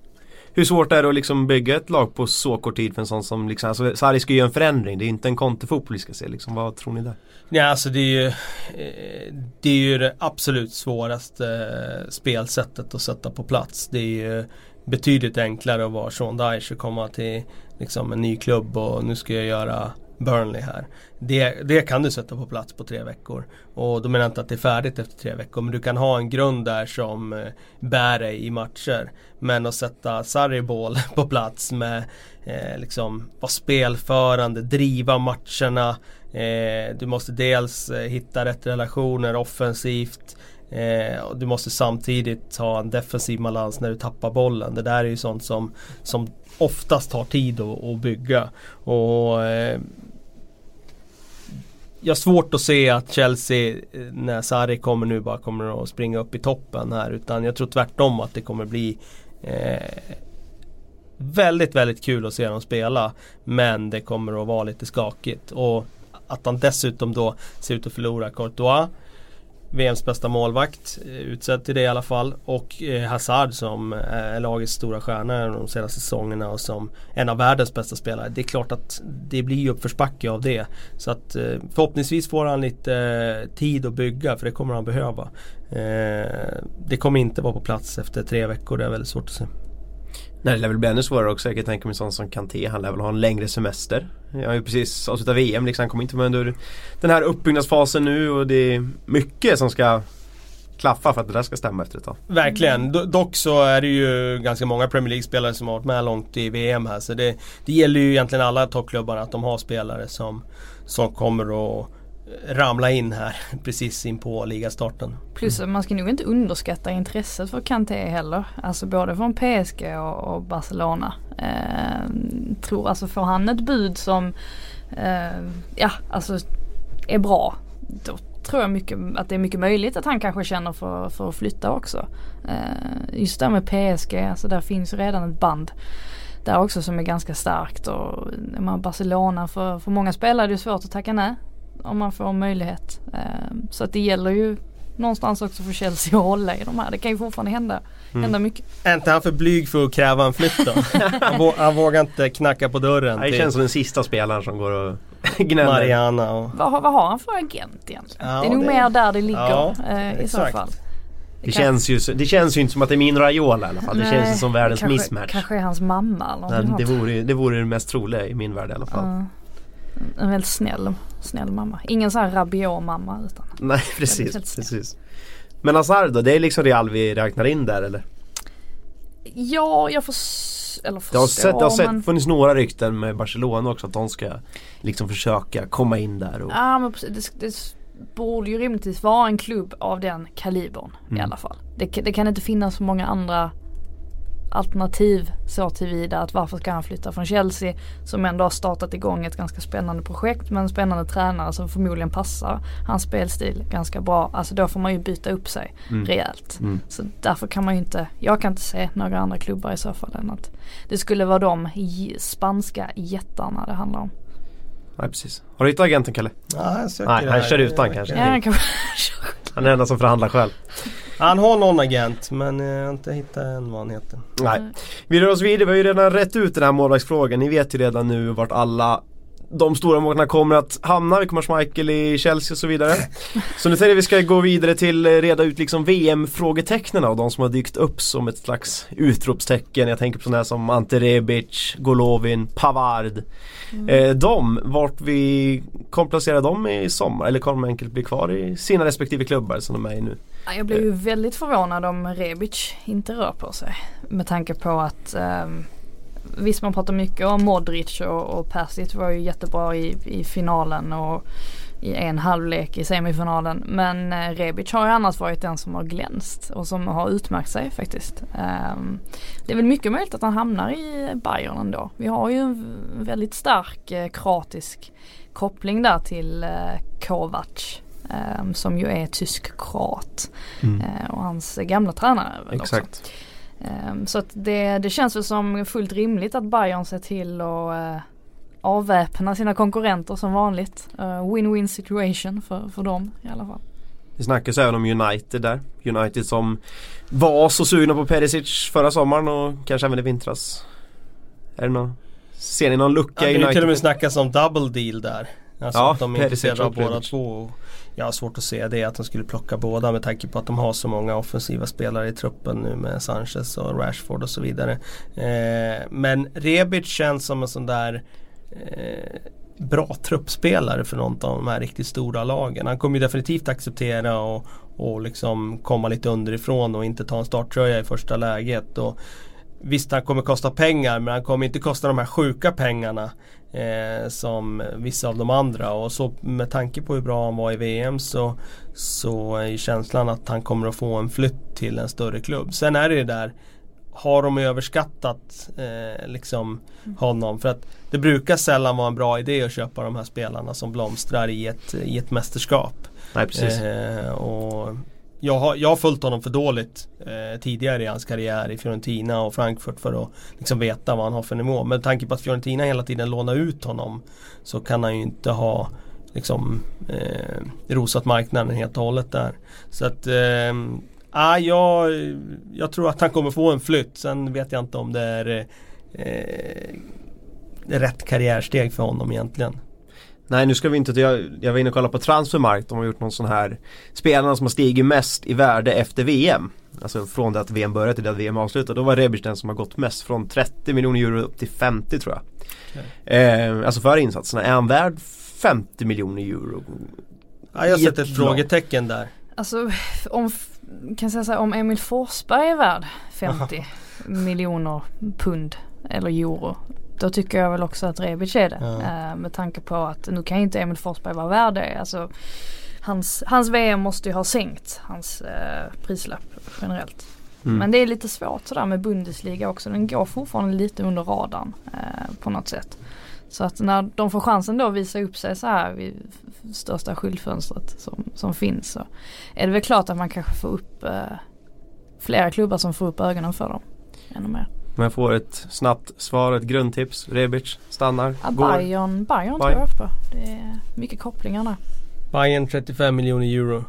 Speaker 1: hur svårt är det att liksom bygga ett lag på så kort tid för en sån som liksom, alltså Sarri ska ju göra en förändring. Det är inte en kontefotboll vi ska se liksom. Vad tror ni där?
Speaker 3: Ja alltså det är ju eh, Det är ju det absolut svåraste eh, spelsättet att sätta på plats. Det är ju betydligt enklare att vara Sean Dyche och komma till liksom en ny klubb och nu ska jag göra Burnley här. Det, det kan du sätta på plats på tre veckor. Och då menar jag inte att det är färdigt efter tre veckor. Men du kan ha en grund där som eh, bär dig i matcher. Men att sätta Sarri Ball på plats med eh, liksom vara spelförande, driva matcherna. Eh, du måste dels eh, hitta rätt relationer offensivt. Eh, och du måste samtidigt ha en defensiv balans när du tappar bollen. Det där är ju sånt som, som oftast tar tid att, att bygga. Och eh, jag har svårt att se att Chelsea eh, när Sarri kommer nu bara kommer att springa upp i toppen här utan jag tror tvärtom att det kommer bli eh, väldigt väldigt kul att se dem spela men det kommer att vara lite skakigt. Och att han dessutom då ser ut att förlora Courtois VMs bästa målvakt, eh, utsedd till det i alla fall. Och eh, Hazard som eh, är lagets stora stjärna de senaste säsongerna och som en av världens bästa spelare. Det är klart att det blir uppförsbacke av det. Så att eh, förhoppningsvis får han lite eh, tid att bygga för det kommer han behöva. Det kommer inte vara på plats efter tre veckor, det är väldigt svårt att se.
Speaker 1: Nej det lär väl bli ännu svårare också. Jag kan tänka mig sån som Kanté. Han lär väl ha en längre semester. Jag har ju precis avslutat VM liksom. Han kommer inte vara under den här uppbyggnadsfasen nu och det är mycket som ska klaffa för att det där ska stämma efter ett tag.
Speaker 3: Verkligen. D dock så är det ju ganska många Premier League-spelare som har varit med långt i VM här. Så det, det gäller ju egentligen alla toppklubbar att de har spelare som, som kommer att ramla in här precis in på ligastarten.
Speaker 2: Plus mm. man ska nog inte underskatta intresset för Kanté heller. Alltså både från PSG och, och Barcelona. Eh, tror alltså får han ett bud som eh, ja alltså är bra. Då tror jag mycket, att det är mycket möjligt att han kanske känner för, för att flytta också. Eh, just det med PSG, alltså där finns redan ett band där också som är ganska starkt och Barcelona för, för många spelare är det svårt att tacka nej om man får möjlighet. Ehm, så att det gäller ju någonstans också för Chelsea att hålla i de här. Det kan ju fortfarande hända, mm. hända mycket.
Speaker 3: Är inte han för blyg för att kräva en flytt då? han, han, vågar inte knacka på dörren.
Speaker 1: Det känns som den sista spelaren som går och gnäller.
Speaker 3: Mariana och...
Speaker 2: Vad, vad har han för agent egentligen? Ja, det är nog det... mer där det ligger ja, eh, i så fall.
Speaker 1: Det, det känns, ju, det känns ju inte som att det är min Raiola i alla fall. Nej, det känns ju som världens
Speaker 2: kanske,
Speaker 1: mismatch.
Speaker 2: Kanske är hans mamma eller
Speaker 1: Nej, det, vore, det vore det mest troliga i min värld i alla fall. Uh.
Speaker 2: En väldigt snäll, snäll mamma. Ingen sån här rabiat mamma utan
Speaker 1: Nej precis, precis. Men Hazard då, det är liksom Real vi räknar in där eller?
Speaker 2: Ja, jag får eller förstå,
Speaker 1: det har, sett, det har sett, men... funnits några rykten med Barcelona också att de ska liksom försöka komma in där. Och...
Speaker 2: Ja men det, det borde ju rimligtvis vara en klubb av den kalibern mm. i alla fall. Det, det, kan inte finnas så många andra alternativ så tillvida att varför ska han flytta från Chelsea som ändå har startat igång ett ganska spännande projekt med en spännande tränare som förmodligen passar hans spelstil ganska bra. Alltså då får man ju byta upp sig mm. rejält. Mm. Så därför kan man ju inte, jag kan inte se några andra klubbar i så fall än att det skulle vara de spanska jättarna det handlar om.
Speaker 1: Nej precis. Har du hittat agenten Kalle?
Speaker 3: Ja, jag
Speaker 1: Nej, han kör utan kanske.
Speaker 2: Ja, han,
Speaker 1: han är den enda som förhandlar själv.
Speaker 3: Han har någon agent men eh, jag har inte hittat än vad han heter.
Speaker 1: Nej. Vi rör oss vidare, vi har ju redan rätt ut den här målvaktsfrågan. Ni vet ju redan nu vart alla de stora målvakterna kommer att hamna. Vi kommer ha Schmeichel i Chelsea och så vidare. Så nu tänkte jag vi ska gå vidare till eh, reda ut liksom VM-frågetecknen och de som har dykt upp som ett slags utropstecken. Jag tänker på sådana här som Ante Rebic, Golovin, Pavard. Mm. Eh, de, vart vi kommer placera dem i sommar eller kommer de enkelt bli kvar i sina respektive klubbar som de är i nu?
Speaker 2: Jag blir ju väldigt förvånad om Rebic inte rör på sig. Med tanke på att um, Visst man pratar mycket om Modric och, och Persic var ju jättebra i, i finalen och i en halvlek i semifinalen. Men eh, Rebic har ju annars varit den som har glänst och som har utmärkt sig faktiskt. Um, det är väl mycket möjligt att han hamnar i Bayern ändå. Vi har ju en väldigt stark eh, kroatisk koppling där till eh, Kovac. Um, som ju är tysk-kroat. Mm. Uh, och hans gamla tränare väl Exakt. också. Um, så att det, det känns väl som fullt rimligt att Bayern ser till att uh, avväpna sina konkurrenter som vanligt. Uh, Win-win situation för, för dem i alla fall.
Speaker 1: Det snackas även om United där. United som var så sugna på Perisic förra sommaren och kanske även i vintras. Är det någon, ser ni någon lucka
Speaker 3: ja,
Speaker 1: i United? Det
Speaker 3: till och med snackas om double deal där. Alltså ja, att de är intresserade av båda två. Jag har svårt att se det att de skulle plocka båda med tanke på att de har så många offensiva spelare i truppen nu med Sanchez och Rashford och så vidare. Eh, men Rebic känns som en sån där eh, bra truppspelare för något av de här riktigt stora lagen. Han kommer ju definitivt acceptera och, och liksom komma lite underifrån och inte ta en starttröja i första läget. Och Visst han kommer kosta pengar men han kommer inte kosta de här sjuka pengarna eh, som vissa av de andra och så med tanke på hur bra han var i VM så, så är känslan att han kommer att få en flytt till en större klubb. Sen är det ju där har de överskattat eh, liksom honom? För att det brukar sällan vara en bra idé att köpa de här spelarna som blomstrar i ett, i ett mästerskap.
Speaker 1: Nej, precis.
Speaker 3: Eh, och jag har, jag har följt honom för dåligt eh, tidigare i hans karriär i Fiorentina och Frankfurt för att liksom veta vad han har för nivå. Med tanke på att Fiorentina hela tiden lånar ut honom så kan han ju inte ha liksom eh, rosat marknaden helt och hållet där. Så att eh, ah, jag, jag tror att han kommer få en flytt. Sen vet jag inte om det är eh, rätt karriärsteg för honom egentligen.
Speaker 1: Nej nu ska vi inte, jag, jag var inne och kollade på Transfermarkt, de har gjort någon sån här Spelarna som har stigit mest i värde efter VM Alltså från det att VM började till det att VM avslutade. Då var Rebic den som har gått mest. Från 30 miljoner euro upp till 50 tror jag. Okay. Eh, alltså för insatserna. Är han värd 50 miljoner euro?
Speaker 3: Ja, jag sätter ett, ett frågetecken där.
Speaker 2: Alltså om, kan jag säga så här, om Emil Forsberg är värd 50 miljoner pund eller euro då tycker jag väl också att Rebic är det. Ja. Eh, med tanke på att nu kan inte Emil Forsberg vara värd det. Alltså, hans, hans VM måste ju ha sänkt hans eh, prislapp generellt. Mm. Men det är lite svårt sådär med Bundesliga också. Den går fortfarande lite under radarn eh, på något sätt. Så att när de får chansen då att visa upp sig så här vid största skyltfönstret som, som finns så är det väl klart att man kanske får upp eh, flera klubbar som får upp ögonen för dem ännu mer.
Speaker 1: Men jag får ett snabbt svar, ett grundtips. Rebic stannar,
Speaker 2: ja, går. Bayern, Bayern tror jag på. Det är mycket kopplingar där.
Speaker 3: Bayern 35 miljoner euro.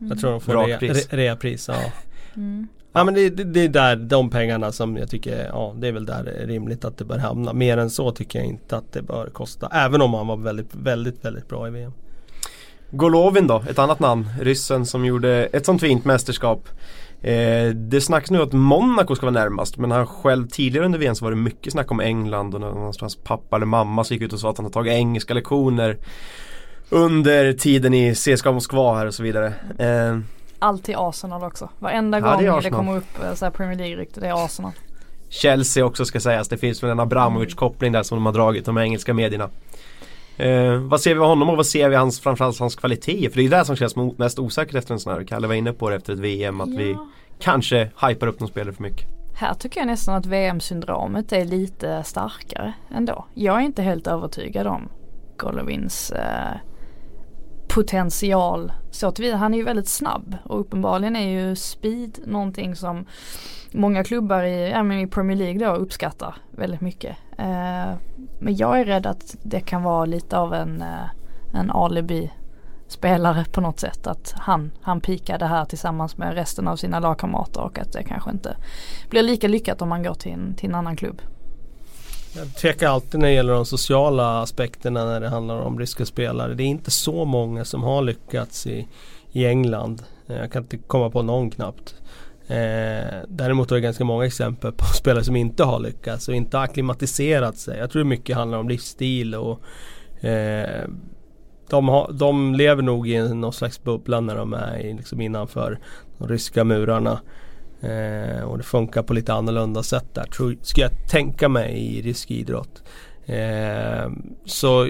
Speaker 3: Mm. Jag tror de får reapris. Rea, rea ja. Mm. Ja men det, det, det, är där de pengarna som jag tycker, ja det är väl där det är rimligt att det bör hamna. Mer än så tycker jag inte att det bör kosta. Även om han var väldigt, väldigt, väldigt bra i VM.
Speaker 1: Golovin då, ett annat namn. Ryssen som gjorde ett sånt fint mästerskap. Eh, det snackas nu att Monaco ska vara närmast men han själv tidigare under VM så var det mycket snack om England och när hans pappa eller mamma så gick ut och sa att han har tagit engelska lektioner under tiden i CSKA Moskva här och så vidare. Eh,
Speaker 2: Alltid Arsenal också. Varenda ja, gång det, det kommer upp eh, så Premier League-rykte, det är Arsenal.
Speaker 1: Chelsea också ska sägas. Det finns väl en Abramovic-koppling där som de har dragit, de engelska medierna. Eh, vad ser vi av honom och vad ser vi hans, framförallt hans kvalitet? För det är det som känns mest osäkert efter en sån här. Kalle var inne på det efter ett VM att ja. vi kanske hypar upp någon spelare för mycket.
Speaker 2: Här tycker jag nästan att VM-syndromet är lite starkare ändå. Jag är inte helt övertygad om Golovins eh, potential så tillvida. Han är ju väldigt snabb och uppenbarligen är ju speed någonting som många klubbar i, i Premier League då uppskattar väldigt mycket. Eh, men jag är rädd att det kan vara lite av en, eh, en alibi spelare på något sätt. Att han, han pikade här tillsammans med resten av sina lagkamrater och att det kanske inte blir lika lyckat om man går till en, till en annan klubb.
Speaker 3: Jag tvekar alltid när det gäller de sociala aspekterna när det handlar om ryska spelare. Det är inte så många som har lyckats i, i England. Eh, jag kan inte komma på någon knappt. Eh, däremot har jag ganska många exempel på spelare som inte har lyckats och inte akklimatiserat sig. Jag tror mycket handlar om livsstil och eh, de, har, de lever nog i någon slags bubbla när de är liksom innanför de ryska murarna. Eh, och det funkar på lite annorlunda sätt där, tror, skulle jag tänka mig i rysk idrott. Eh, så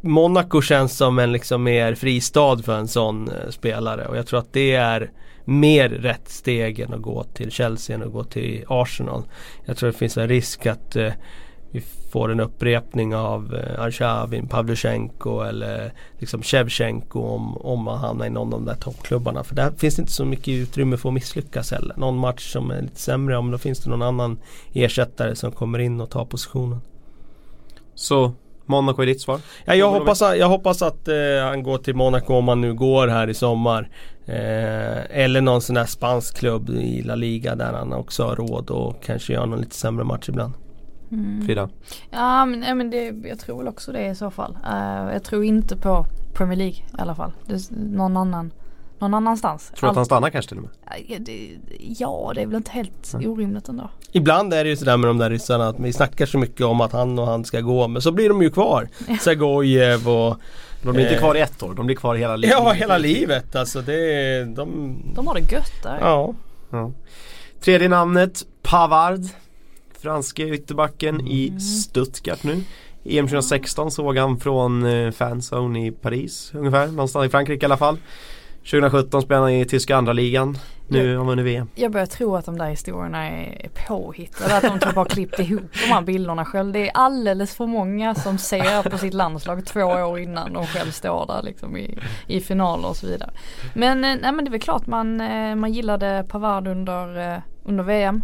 Speaker 3: Monaco känns som en liksom mer fristad för en sån eh, spelare och jag tror att det är mer rätt steg än att gå till Chelsea än att gå till Arsenal. Jag tror det finns en risk att eh, vi får en upprepning av eh, Arshavin, Pavlyuchenko eller liksom Shevchenko om, om man hamnar i någon av de där toppklubbarna. För där finns det inte så mycket utrymme för att misslyckas heller. Någon match som är lite sämre, om då finns det någon annan ersättare som kommer in och tar positionen.
Speaker 1: Så Monaco är ditt svar?
Speaker 3: Ja, jag, hoppas, jag hoppas att eh, han går till Monaco om han nu går här i sommar. Eh, eller någon sån där spansk klubb i La Liga där han också har råd och kanske gör någon lite sämre match ibland.
Speaker 1: Mm. Frida?
Speaker 2: Ja men, men det, jag tror väl också det i så fall. Uh, jag tror inte på Premier League i alla fall. Det, någon annan någon annanstans.
Speaker 1: Tror du att han stannar kanske till och med?
Speaker 2: Ja det, är väl inte helt mm. orimligt ändå.
Speaker 3: Ibland är det ju sådär med de där ryssarna att vi snackar så mycket om att han och han ska gå men så blir de ju kvar. Zagojev och
Speaker 1: de blir inte eh, kvar i ett år, de blir kvar hela livet.
Speaker 3: Ja, hela livet alltså. Det, de...
Speaker 2: de har det gött där.
Speaker 3: Ja.
Speaker 1: ja. Tredje namnet, Pavard. Franske ytterbacken mm. i Stuttgart nu. EM 2016 såg han från eh, fanzone i Paris ungefär, någonstans i Frankrike i alla fall. 2017 spelade han i tyska andra ligan. Nu har han vunnit VM.
Speaker 2: Jag börjar tro att de där historierna är påhittade. Att de typ har klippt ihop de här bilderna själv. Det är alldeles för många som ser på sitt landslag två år innan de själv står där liksom i, i finaler och så vidare. Men, eh, nej, men det är väl klart man, eh, man gillade Pavard under, under VM.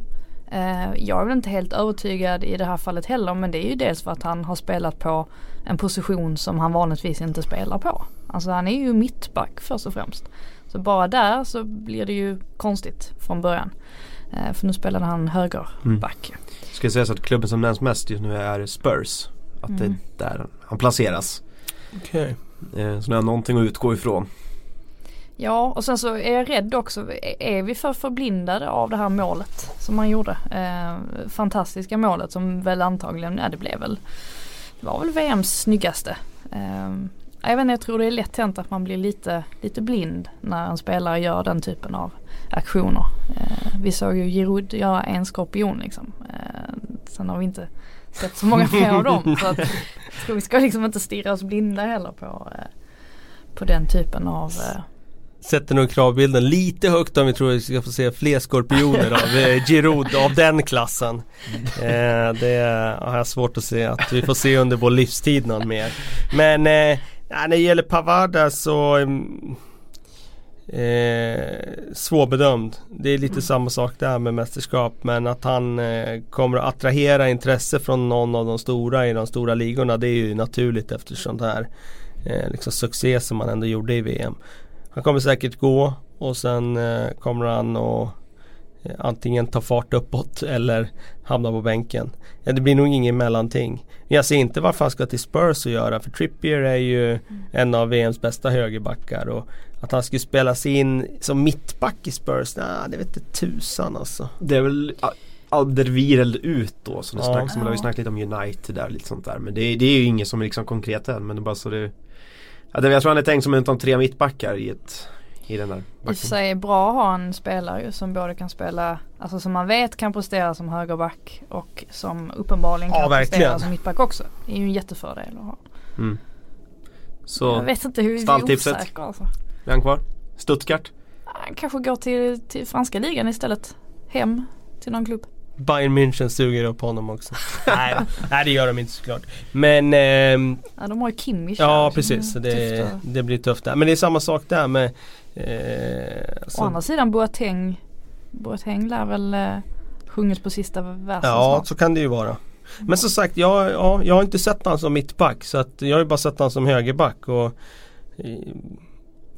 Speaker 2: Eh, jag är väl inte helt övertygad i det här fallet heller men det är ju dels för att han har spelat på en position som han vanligtvis inte spelar på. Alltså han är ju mittback först och främst. Så bara där så blir det ju konstigt från början. Eh, för nu spelade han högerback. Mm.
Speaker 1: Ska sägas att klubben som nämns mest just nu är Spurs. Att mm. det är där han placeras.
Speaker 3: Okej.
Speaker 1: Okay. Eh, så det är någonting att utgå ifrån.
Speaker 2: Ja och sen så är jag rädd också, är vi för förblindade av det här målet som han gjorde? Eh, fantastiska målet som väl antagligen, ja det blev väl, det var väl VMs snyggaste. Eh, jag vet inte, jag tror det är lätt hänt att man blir lite, lite blind när en spelare gör den typen av aktioner. Eh, vi såg ju Giroud göra en skorpion liksom. Eh, sen har vi inte sett så många fler av dem. Så att, vi ska liksom inte stirra oss blinda heller på, eh, på den typen av eh,
Speaker 3: sätter nog kravbilden lite högt om vi tror att vi ska få se fler skorpioner av eh, Giroud av den klassen. Eh, det har jag svårt att se att vi får se under vår livstid någon mer. Men eh, när det gäller Pavard så mm, eh, svårbedömd. Det är lite mm. samma sak där med mästerskap men att han eh, kommer att attrahera intresse från någon av de stora i de stora ligorna det är ju naturligt eftersom det här eh, liksom succé som han ändå gjorde i VM. Han kommer säkert gå och sen eh, kommer han att antingen ta fart uppåt eller hamna på bänken. Ja, det blir nog ingen mellanting. Jag ser inte varför han ska till Spurs att göra för Trippier är ju mm. en av VMs bästa högerbackar och att han skulle spelas in som mittback i Spurs, nej det vet inte tusan alltså.
Speaker 1: Det är väl Alderweireld ut då som det ja. snackas om. Man har ju snackat lite om United där lite sånt där. Men det, det är ju inget som är liksom konkret än men det är bara så det Ja, jag tror han är tänkt som en av tre mittbackar i, ett, i den där
Speaker 2: backen. I sig är bra att ha en spelare som både kan spela, alltså som man vet kan prestera som högerback och som uppenbarligen kan ja, prestera som mittback också. Det är ju en jättefördel att ha. Mm.
Speaker 1: Så
Speaker 2: jag vet inte hur
Speaker 1: stalltipset.
Speaker 2: osäker alltså.
Speaker 1: Är han kvar? Stuttgart?
Speaker 2: Han kanske går till, till franska ligan istället. Hem till någon klubb.
Speaker 3: Bayern München suger upp honom också. nej, nej det gör de inte såklart. Men... Eh,
Speaker 2: ja de har ju Kimmich
Speaker 3: Ja precis, det, det blir tufft där. Men det är samma sak där med...
Speaker 2: Eh. Å andra sidan Boateng Boateng lär väl eh, sjungit på sista versen
Speaker 3: Ja snart. så kan det ju vara. Men som sagt, jag, ja, jag har inte sett honom som mittback så att jag har bara sett honom som högerback. Och,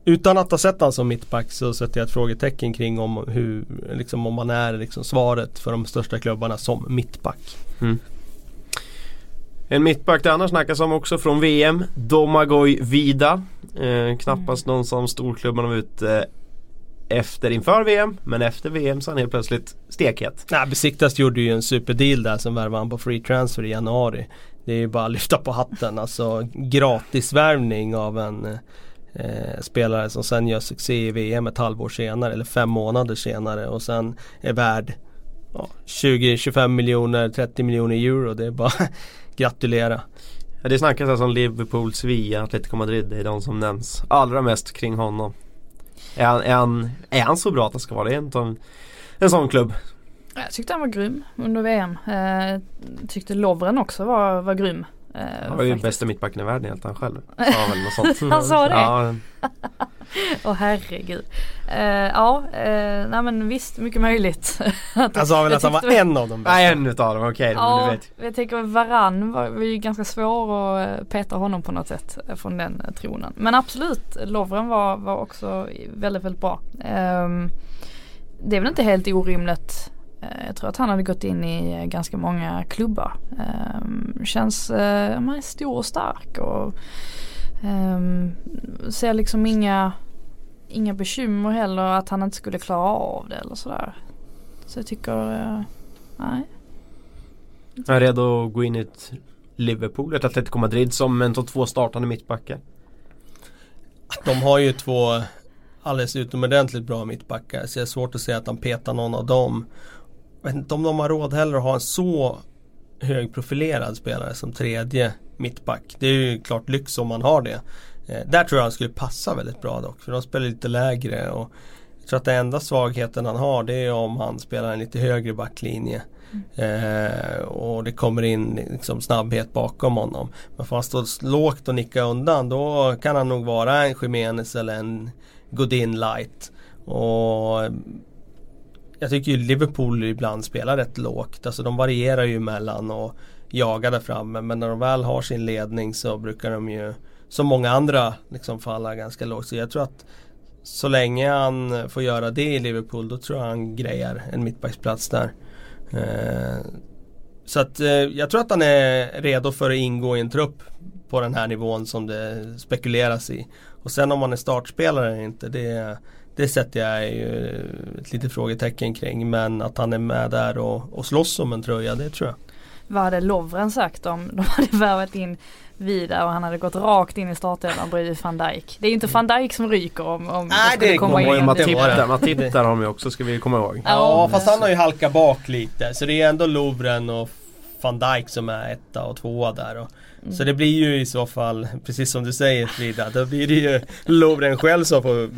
Speaker 3: utan att ha sett honom som mittback så sätter jag ett frågetecken kring om, hur, liksom, om man är liksom, svaret för de största klubbarna som mittback. Mm.
Speaker 1: En mittback det annars snackas om också från VM, Domagoj Vida. Eh, knappast mm. någon som storklubbarna var ute efter inför VM men efter VM så är han helt plötsligt stekhet.
Speaker 3: Nej, Besiktas gjorde ju en superdeal där som värvade han på free transfer i januari. Det är ju bara att lyfta på hatten alltså gratisvärvning av en eh, spelare som sen gör succé i VM ett halvår senare eller fem månader senare och sen är värd ja, 20-25 miljoner, 30 miljoner euro. Det är bara gratulera.
Speaker 1: Ja, det snackas alltså om Liverpool, Sevilla, Atletico Madrid. Det är de som nämns allra mest kring honom. Är han, är han, är han så bra att han ska vara en, en, en sån klubb?
Speaker 2: Jag tyckte han var grym under VM. Eh, tyckte Lovren också var, var grym.
Speaker 1: Eh, han var ju bästa mittbacken i världen helt han själv. Sa väl något sånt.
Speaker 2: han sa det? Ja. Åh oh, herregud. Uh, ja, uh, nej men visst mycket möjligt.
Speaker 3: han sa väl att han var en av dem
Speaker 1: bästa? Nej en utav dem, okej. Okay,
Speaker 2: ja, vet. jag tänker Varann var, var ju ganska svår att peta honom på något sätt från den tronen. Men absolut, Lovren var, var också väldigt, väldigt bra. Um, det är väl inte helt orimligt jag tror att han hade gått in i eh, ganska många klubbar. Um, känns uh, man är stor och stark och um, ser liksom inga, inga bekymmer heller att han inte skulle klara av det eller sådär. Så jag tycker, nej.
Speaker 1: Jag är redo att gå in i ett Liverpool, ett Atletico Madrid som en topp två startande mittbackar.
Speaker 3: De har ju två alldeles utomordentligt bra mittbackar så det är svårt att säga att de petar någon av dem vet inte om de har råd heller att ha en så högprofilerad spelare som tredje mittback. Det är ju klart lyx om man har det. Eh, där tror jag han skulle passa väldigt bra dock. För de spelar lite lägre. Och jag tror att den enda svagheten han har det är om han spelar en lite högre backlinje. Eh, och det kommer in liksom snabbhet bakom honom. Men får han stå lågt och nicka undan då kan han nog vara en Jimenez eller en Godin light. Och jag tycker ju Liverpool ibland spelar rätt lågt. Alltså de varierar ju mellan och jagar där framme. Men när de väl har sin ledning så brukar de ju som många andra liksom falla ganska lågt. Så jag tror att så länge han får göra det i Liverpool då tror jag han grejar en mittbacksplats där. Eh, så att eh, jag tror att han är redo för att ingå i en trupp på den här nivån som det spekuleras i. Och sen om han är startspelare eller inte det, det sätter jag ju ett litet frågetecken kring. Men att han är med där och, och slåss om en tröja det tror jag.
Speaker 2: Vad hade Lovren sagt om de hade värvat in Vida och han hade gått rakt in i startelvan bredvid van Dijk. Det är inte van Dijk som ryker om, om
Speaker 3: Nej,
Speaker 2: skulle
Speaker 3: det
Speaker 2: komma
Speaker 3: ju
Speaker 2: in.
Speaker 3: Matip
Speaker 1: Matip
Speaker 3: det.
Speaker 1: där, har de ju också ska vi komma ihåg.
Speaker 2: Ja,
Speaker 3: Ja fast han har ju halkat bak lite. Så det är ändå Lovren och van Dijk som är etta och tvåa där. Och, Så det blir ju i så fall, precis som du säger Frida, då blir det ju Lovren själv som får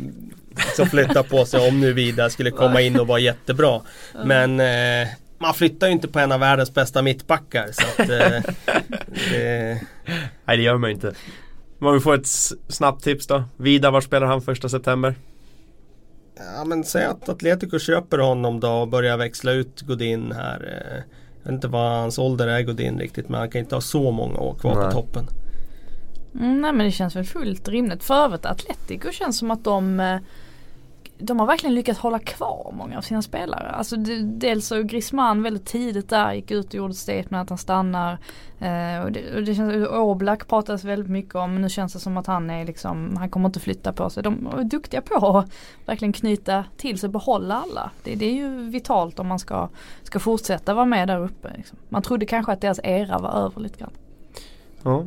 Speaker 3: liksom flytta på sig om nu Vida skulle komma in och vara jättebra. Men eh, man flyttar ju inte på en av världens bästa mittbackar. Så att, eh, det,
Speaker 1: Nej det gör man ju inte. Om vi får ett snabbt tips då. Vida, var spelar han första september?
Speaker 3: Ja men säg att Atletico köper honom då och börjar växla ut Godin här. eh, Jag vet inte vad hans ålder är Godin riktigt men han kan inte ha så många år kvar
Speaker 1: Nej.
Speaker 3: på toppen.
Speaker 2: Mm, nej men det känns väl fullt rimligt. För övrigt Atletico känns som att de eh, de har verkligen lyckats hålla kvar många av sina spelare. Alltså det, dels så Griezmann väldigt tidigt där gick ut och gjorde statement att han stannar. Eh, och det, och det känns, Oblak pratas väldigt mycket om men nu känns det som att han är liksom, han kommer inte flytta på sig. De är duktiga på att verkligen knyta till sig, behålla alla. Det, det är ju vitalt om man ska, ska fortsätta vara med där uppe. Liksom. Man trodde kanske att deras era var över lite grann.
Speaker 1: Ja.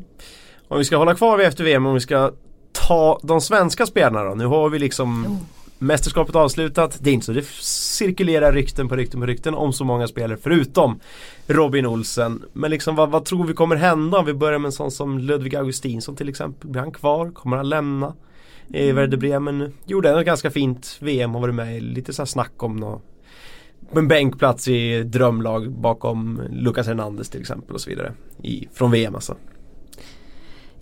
Speaker 1: Om vi ska hålla kvar vid efter VM, om vi ska ta de svenska spelarna då. Nu har vi liksom
Speaker 2: Oh.
Speaker 1: Mästerskapet avslutat. Det är inte så det cirkulerar rykten på rykten på rykten om så många spelare förutom Robin Olsen. Men liksom vad, vad tror vi kommer hända om vi börjar med en sån som Ludvig Augustinsson till exempel. Blir han kvar? Kommer han lämna? Mm. Werder Bremen gjorde ändå ett ganska fint VM och varit med i lite så här snack om något en bänkplats i drömlag bakom Lucas Hernandez till exempel och så vidare. I, från VM alltså.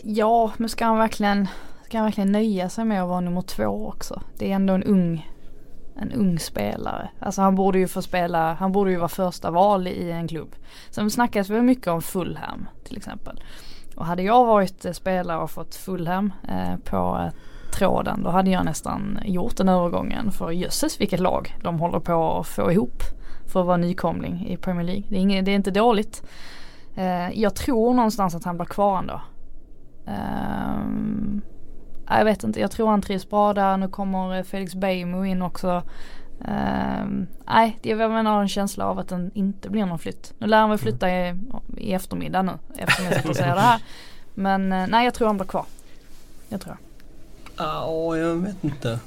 Speaker 2: Ja, men ska han verkligen Ska han verkligen nöja sig med att vara nummer två också? Det är ändå en ung En ung spelare. Alltså han borde ju få spela, han borde ju vara första val i en klubb. Sen snackas väl mycket om Fulham till exempel. Och hade jag varit eh, spelare och fått Fulham eh, på eh, tråden då hade jag nästan gjort den övergången. För jösses vilket lag de håller på att få ihop för att vara nykomling i Premier League. Det är, inget, det är inte dåligt. Eh, jag tror någonstans att han blir kvar ändå. Ehm, jag vet inte, jag tror han trivs bra där. Nu kommer eh, Felix Beijmo in också. Ehm, nej, jag menar en känsla av att den inte blir någon flytt. Nu lär han väl flytta i, i eftermiddag nu eftersom jag sitter och säger det här. Men eh, nej, jag tror han blir kvar. Jag tror
Speaker 3: Ja, jag vet inte.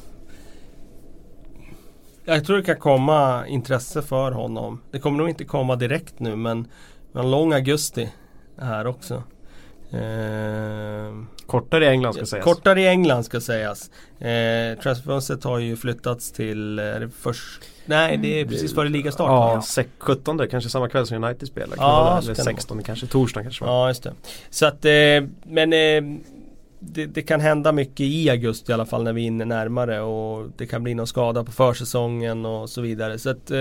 Speaker 3: Jag tror det kan komma intresse för honom. Det kommer nog inte komma direkt nu men en lång augusti här också. Eh,
Speaker 1: Kortare i England ska sägas.
Speaker 3: Kortare i England ska sägas. Eh, Transferfönstret har ju flyttats till eh, det först... Nej det är precis före ligastart?
Speaker 1: Ja, sex- 17 kanske samma kväll som United spelar.
Speaker 3: Ja,
Speaker 1: Eller
Speaker 3: kan det
Speaker 1: 16 kanske, torsdag kanske.
Speaker 3: Ja just det. Så att, eh, men eh, det, det kan hända mycket i augusti i alla fall när vi är inne närmare och det kan bli någon skada på försäsongen och så vidare. Så att eh,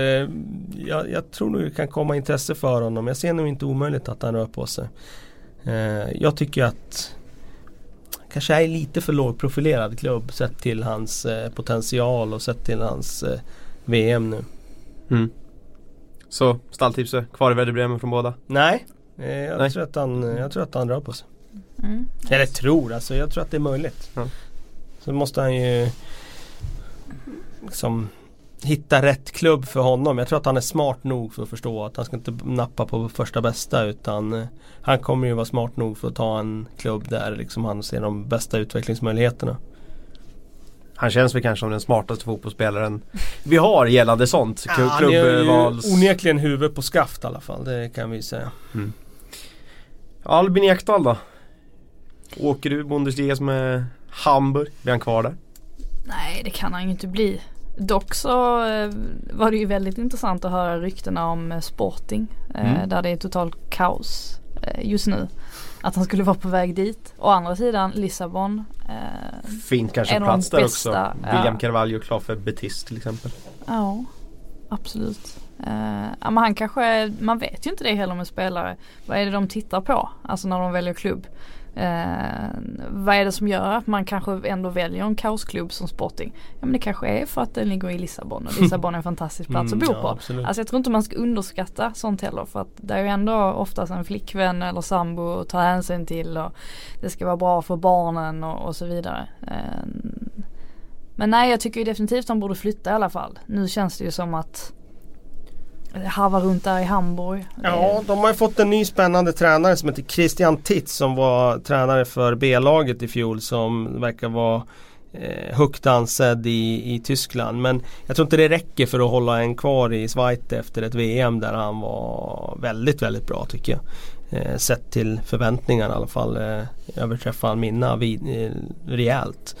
Speaker 3: jag, jag tror nog det kan komma intresse för honom. Jag ser nog inte omöjligt att han rör på sig. Eh, jag tycker att kanske är lite för lågprofilerad klubb sett till hans eh, potential och sett till hans eh, VM nu.
Speaker 1: Mm. Så stalltipset, kvar i Werder Bremen från båda.
Speaker 3: Nej, eh, jag,
Speaker 1: Nej.
Speaker 3: Tror att han, jag tror att han rör på sig.
Speaker 2: jag. Mm.
Speaker 3: Eller tror, alltså jag tror att det är möjligt.
Speaker 1: Ja.
Speaker 3: Så måste han ju liksom hitta rätt klubb för honom. Jag tror att han är smart nog för att förstå att han ska inte nappa på första bästa utan eh, han kommer ju vara smart nog för att ta en klubb där liksom han ser de bästa utvecklingsmöjligheterna.
Speaker 1: Han känns väl kanske som den smartaste fotbollsspelaren vi har gällande sånt. Klu-
Speaker 3: han är ju
Speaker 1: Klubbvals...
Speaker 3: onekligen huvud på skaft i alla fall, det kan vi säga.
Speaker 1: Albin Ekdal då? Åker du Bundesliga med Hamburg? Blir han kvar där?
Speaker 2: Nej det kan han ju inte bli. Dock så eh, var det ju väldigt intressant att höra ryktena om eh, Sporting. Eh,
Speaker 1: Mm.
Speaker 2: Där det är totalt kaos eh, just nu. Att han skulle vara på väg dit. Å andra sidan Lissabon. Eh,
Speaker 1: Fint kanske plats där
Speaker 2: bästa,
Speaker 1: också. William
Speaker 2: ja.
Speaker 1: Carvalho klar för Betis till exempel.
Speaker 2: ja. absolut. Ja, men han kanske, man vet ju inte det heller med spelare. Vad är det de tittar på? Alltså när de väljer klubb. Uh, vad är det som gör att man kanske ändå väljer en kaosklubb som Sporting? Ja men det kanske är för att den ligger i Lissabon och Lissabon är en fantastisk plats mm, att bo på. Ja, alltså jag tror inte man ska underskatta sånt heller för att det är ju ändå oftast en flickvän eller sambo att ta hänsyn till och det ska vara bra för barnen och, och så vidare. Uh, men nej jag tycker definitivt att de borde flytta i alla fall. Nu känns det ju som att harva runt där i Hamburg.
Speaker 3: Ja, de har ju fått en ny spännande tränare som heter Christian Titz som var tränare för B-laget i fjol som verkar vara eh, högt ansedd i, i Tyskland. Men jag tror inte det räcker för att hålla en kvar i Schweiz efter ett VM där han var väldigt, väldigt bra tycker jag. Eh, sett till förväntningarna i alla fall. Eh, överträffar han mina vid, eh, rejält.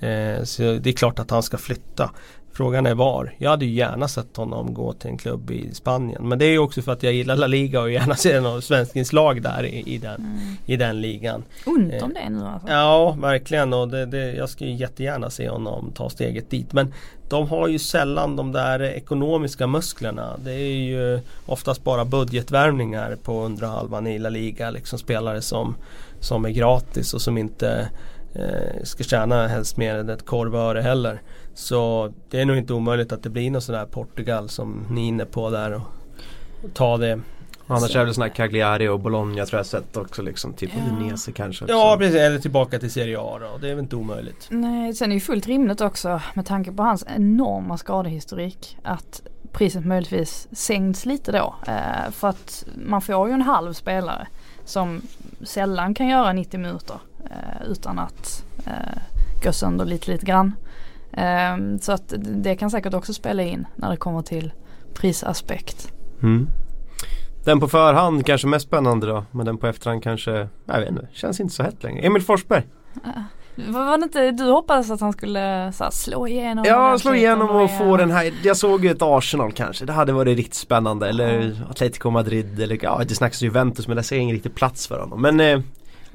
Speaker 3: Eh, så det är klart att han ska flytta. Frågan är var. Jag hade ju gärna sett honom gå till en klubb i Spanien. Men det är ju också för att jag gillar La Liga och gärna ser något svenskt inslag där i, i, den, mm. i den ligan.
Speaker 2: Ont om det nu alltså.
Speaker 3: Ja, verkligen. Och det, det, jag skulle jättegärna se honom ta steget dit. Men de har ju sällan de där ekonomiska musklerna. Det är ju oftast bara budgetvärvningar på undre halvan i La Liga. Liksom spelare som, som är gratis och som inte eh, ska tjäna helst mer än ett korvöre heller. Så det är nog inte omöjligt att det blir något sådär Portugal som ni är inne på där och, och ta det.
Speaker 1: Annars så. är det sådana här Cagliari och Bologna tror jag sett också liksom. Typ ja. Udinese kanske.
Speaker 3: Också. Ja precis, eller tillbaka till Serie A då. Det är väl inte omöjligt.
Speaker 2: Nej, sen är det ju fullt rimligt också med tanke på hans enorma skadehistorik att priset möjligtvis sänks lite då. Eh, för att man får ju en halv spelare som sällan kan göra 90 minuter eh, utan att eh, gå sönder lite lite grann. Um, så att det kan säkert också spela in när det kommer till prisaspekt. Mm.
Speaker 1: Den på förhand kanske mest spännande då men den på efterhand kanske, jag vet inte, känns inte så hett längre. Emil Forsberg.
Speaker 2: Uh. Var det inte, du hoppades att han skulle så här, slå igenom?
Speaker 1: Ja, slå igenom och få den här, jag såg ju ett Arsenal kanske, det hade varit riktigt spännande. Eller mm. Atletico Madrid eller ja det snackas Juventus men där ser jag ingen riktig plats för honom. Men eh,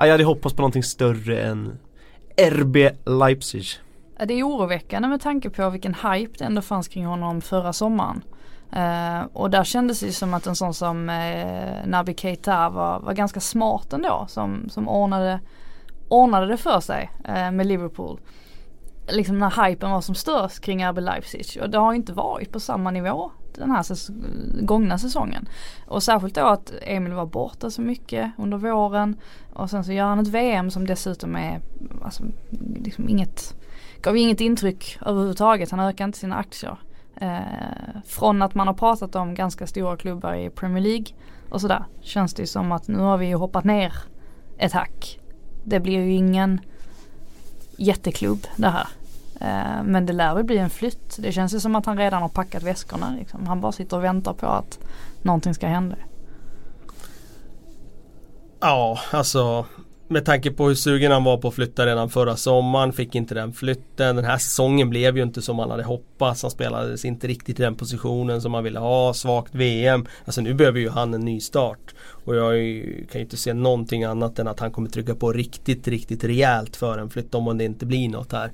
Speaker 1: jag hade hoppats på någonting större än RB Leipzig.
Speaker 2: Det är oroväckande med tanke på vilken hype det ändå fanns kring honom förra sommaren. Uh, och där kändes det som att en sån som uh, Naby Keita var, var ganska smart ändå som, som ordnade, ordnade det för sig uh, med Liverpool. Liksom när hypen var som störst kring RB Leipzig och det har inte varit på samma nivå den här säs gångna säsongen. Och särskilt då att Emil var borta så mycket under våren och sen så gör han ett VM som dessutom är alltså, liksom inget gav inget intryck överhuvudtaget. Han ökar inte sina aktier. Eh, från att man har pratat om ganska stora klubbar i Premier League och sådär känns det som att nu har vi hoppat ner ett hack. Det blir ju ingen jätteklubb det här. Eh, men det lär väl bli en flytt. Det känns ju som att han redan har packat väskorna. Liksom. Han bara sitter och väntar på att någonting ska hända.
Speaker 3: Ja, alltså med tanke på hur sugen han var på att flytta redan förra sommaren, fick inte den flytten. Den här säsongen blev ju inte som han hade hoppats. Han spelades inte riktigt i den positionen som han ville ha. Svagt VM. Alltså nu behöver ju han en ny start. Och jag kan ju inte se någonting annat än att han kommer trycka på riktigt, riktigt rejält för en flytt om det inte blir något här.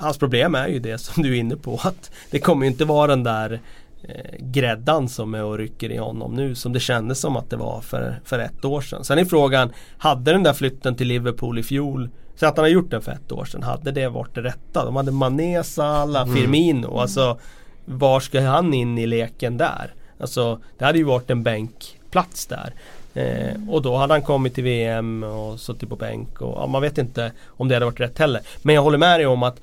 Speaker 3: Hans problem är ju det som du är inne på att det kommer ju inte vara den där eh, gräddan som är och rycker i honom nu som det kändes som att det var för, för ett år sedan. Sen är frågan, hade den där flytten till Liverpool i fjol så att han har gjort den för ett år sedan, hade det varit det rätta? De hade Mané, Salah, mm. Firmino. Mm. Alltså, var ska han in i leken där? Alltså, det hade ju varit en bänkplats där. Eh, och då hade han kommit till VM och suttit på bänk och ja, man vet inte om det hade varit rätt heller. Men jag håller med dig om att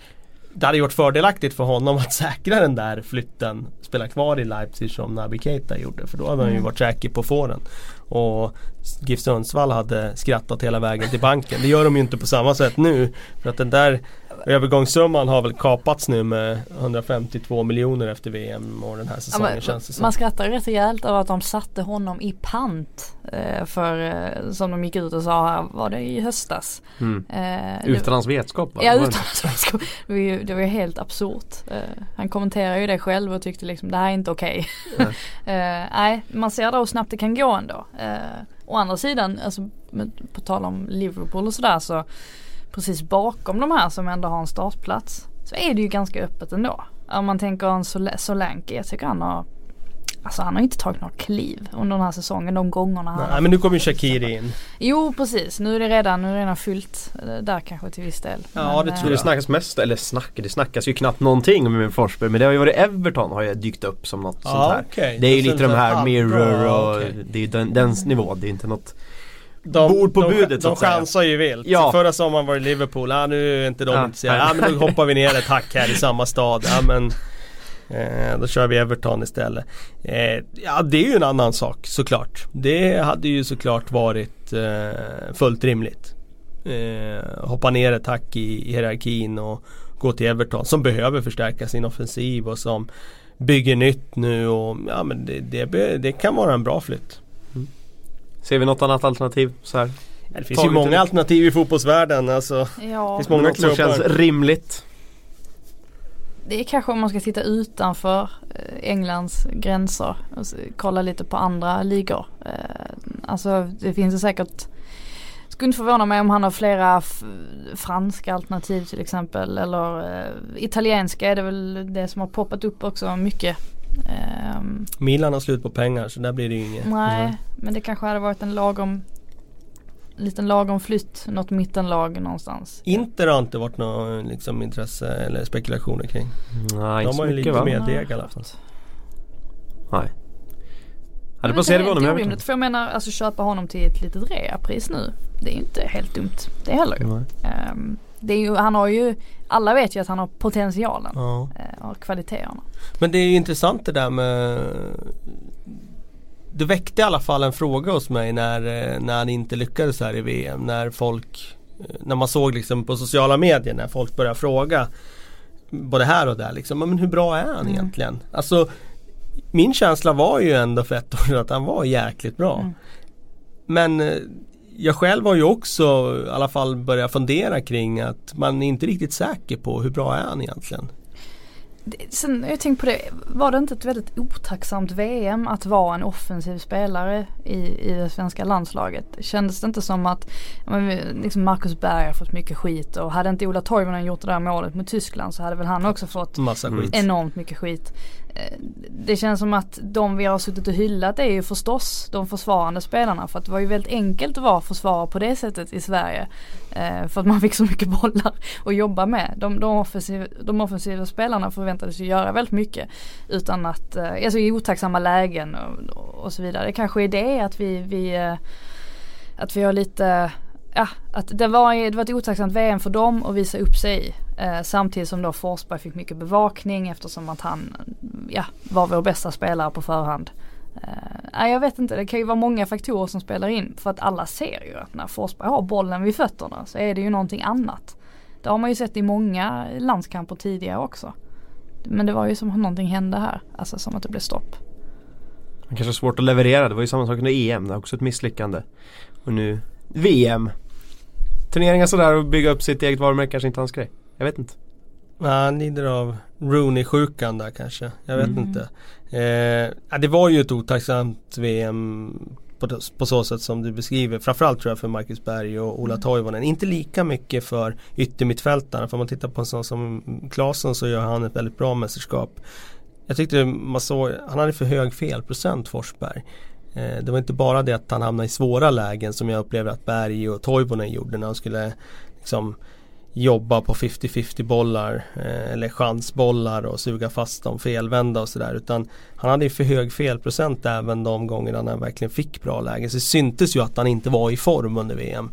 Speaker 3: det hade gjort fördelaktigt för honom att säkra den där flytten. Spela kvar i Leipzig som Naby Keita gjorde. För då hade han ju mm. varit säker på att få den. Och GIF Sundsvall hade skrattat hela vägen till banken. Det gör de ju inte på samma sätt nu. För att den där Övergångssumman har väl kapats nu med 152 miljoner efter VM och den här säsongen ja, känns det som.
Speaker 2: Man skrattar rätt rejält över att de satte honom i pant. Eh, för eh, som de gick ut och sa var det i höstas.
Speaker 1: Mm. Eh, utan hans vetskap
Speaker 2: va? Ja utan hans vetskap. Det var ju, det var ju helt absurt. Eh, han kommenterar ju det själv och tyckte liksom det här är inte okej. Okay. Eh, nej man ser då hur snabbt det kan gå ändå. Eh, å andra sidan, alltså, på tal om Liverpool och sådär så precis bakom de här som ändå har en startplats så är det ju ganska öppet ändå. Om man tänker en Sol Solanke, jag tycker han har Alltså han har inte tagit några kliv under den här säsongen de gångerna han
Speaker 3: Nej men nu kommer ju Shakiri in.
Speaker 2: Jo precis, nu är det redan, nu är det redan fyllt eh, där kanske till viss del.
Speaker 3: Ja, det
Speaker 2: eh,
Speaker 3: tror
Speaker 1: Det snackas mest, eller snack, det snackas ju knappt någonting med Forsberg men det har ju varit Everton har ju dykt upp som något sånt här.
Speaker 3: okej.
Speaker 1: Det är ju lite de här
Speaker 3: allt
Speaker 1: mirror och
Speaker 3: okej.
Speaker 1: det är ju den, dens nivå, det är inte något
Speaker 3: de,
Speaker 1: bord på
Speaker 3: de,
Speaker 1: budet, så
Speaker 3: De chansar ju vilt.
Speaker 1: Ja.
Speaker 3: Förra sommaren var det Liverpool, ah, nu är inte de
Speaker 1: Ja.
Speaker 3: intresserade. Ja men då hoppar vi ner ett hack här i samma stad. Ja men eh, Då kör vi Everton istället. Eh, ja det är ju en annan sak såklart. Det hade ju såklart varit eh, fullt rimligt. Eh, hoppa ner ett hack i, i hierarkin och gå till Everton som behöver förstärka sin offensiv och som bygger nytt nu och ja men det, det, det kan vara en bra flytt.
Speaker 1: Ser vi något annat alternativ så här?
Speaker 3: Ja, det finns ju
Speaker 1: Taget
Speaker 3: många
Speaker 1: ut.
Speaker 3: alternativ i fotbollsvärlden alltså.
Speaker 2: Ja,
Speaker 3: finns många
Speaker 1: något som känns rimligt?
Speaker 2: det är kanske om man ska titta utanför eh, Englands gränser och kolla lite på andra ligor. Eh, Alltså det finns ju säkert skulle inte förvåna mig om han har flera franska alternativ till exempel eller eh, italienska är det väl det som har poppat upp också mycket. Ehm,
Speaker 3: Milan har slut på pengar så där blir det ju inget.
Speaker 2: nej, men det kanske hade varit en lagom liten lagom flytt, något mittenlag någonstans.
Speaker 3: Inter har inte varit något liksom, intresse eller spekulationer kring.
Speaker 1: Nej,
Speaker 3: De har ju lite
Speaker 1: va?
Speaker 3: mer deg i alla fall.
Speaker 1: Nej. Passerat
Speaker 2: det är
Speaker 1: honom
Speaker 2: inte
Speaker 1: i Everton.
Speaker 2: för jag menar alltså köpa honom till ett litet reapris nu. Det är ju inte helt dumt det heller.
Speaker 1: Nej.
Speaker 2: Är ju, han har ju, alla vet ju att han har potentialen
Speaker 3: Ja.
Speaker 2: eh, och kvaliteterna.
Speaker 3: Men det är ju intressant det där med Det väckte i alla fall en fråga hos mig när, eh, när han inte lyckades här i VM. När folk eh, När man såg liksom på sociala medier när folk började fråga Både här och där liksom, men hur bra är han
Speaker 2: Mm.
Speaker 3: egentligen? Alltså Min känsla var ju ändå för ett år sedan att han var jäkligt bra.
Speaker 2: Mm.
Speaker 3: Men jag själv har ju också i alla fall börjat fundera kring att man är inte riktigt säker på hur bra är han egentligen.
Speaker 2: Sen jag tänkt på det, var det inte ett väldigt otacksamt VM att vara en offensiv spelare i, i det svenska landslaget? Kändes det inte som att men, liksom Marcus Berg har fått mycket skit och hade inte Ola Toivonen gjort det där målet mot Tyskland så hade väl han också fått enormt mycket skit. Eh, det känns som att de vi har suttit och hyllat är ju förstås de försvarande spelarna för att det var ju väldigt enkelt att vara försvarare på det sättet i Sverige. Eh, för att man fick så mycket bollar att jobba med. De, de, offensiva, de offensiva spelarna förväntades ju göra väldigt mycket utan att, eh, alltså i otacksamma lägen och, och så vidare. Det kanske är det att vi, vi att vi har lite Ja, att det var, det var ett otacksamt VM för dem att visa upp sig i. Eh, samtidigt som då Forsberg fick mycket bevakning eftersom att han ja, var vår bästa spelare på förhand. Eh, nej, jag vet inte, det kan ju vara många faktorer som spelar in. För att alla ser ju att när Forsberg har bollen vid fötterna så är det ju någonting annat. Det har man ju sett i många landskamper tidigare också. Men det var ju som att någonting hände här. Alltså som att det blev stopp.
Speaker 1: Det kanske är svårt att leverera, det var ju samma sak under EM, det var också ett misslyckande. Och nu VM. Turneringar sådär och bygga upp sitt eget varumärke kanske inte hans grej. Jag vet inte.
Speaker 3: Ja, han lider av Rooney-sjukan där kanske. Jag vet
Speaker 2: Mm.
Speaker 3: inte. Eh, det var ju ett otacksamt VM på, på så sätt som du beskriver. Framförallt tror jag för Marcus Berg och Ola Toivonen. Inte lika mycket för yttermittfältarna. För om man tittar på en sån som Klasen så gör han ett väldigt bra mästerskap. Jag tyckte man såg, han hade för hög felprocent Forsberg. Eh, det var inte bara det att han hamnade i svåra lägen som jag upplever att Berg och Toivonen gjorde när han skulle liksom jobba på 50-50 bollar eh, eller chansbollar och suga fast dem felvända och sådär utan han hade ju för hög felprocent även de gångerna när han verkligen fick bra lägen. Så det syntes ju att han inte var i form under VM.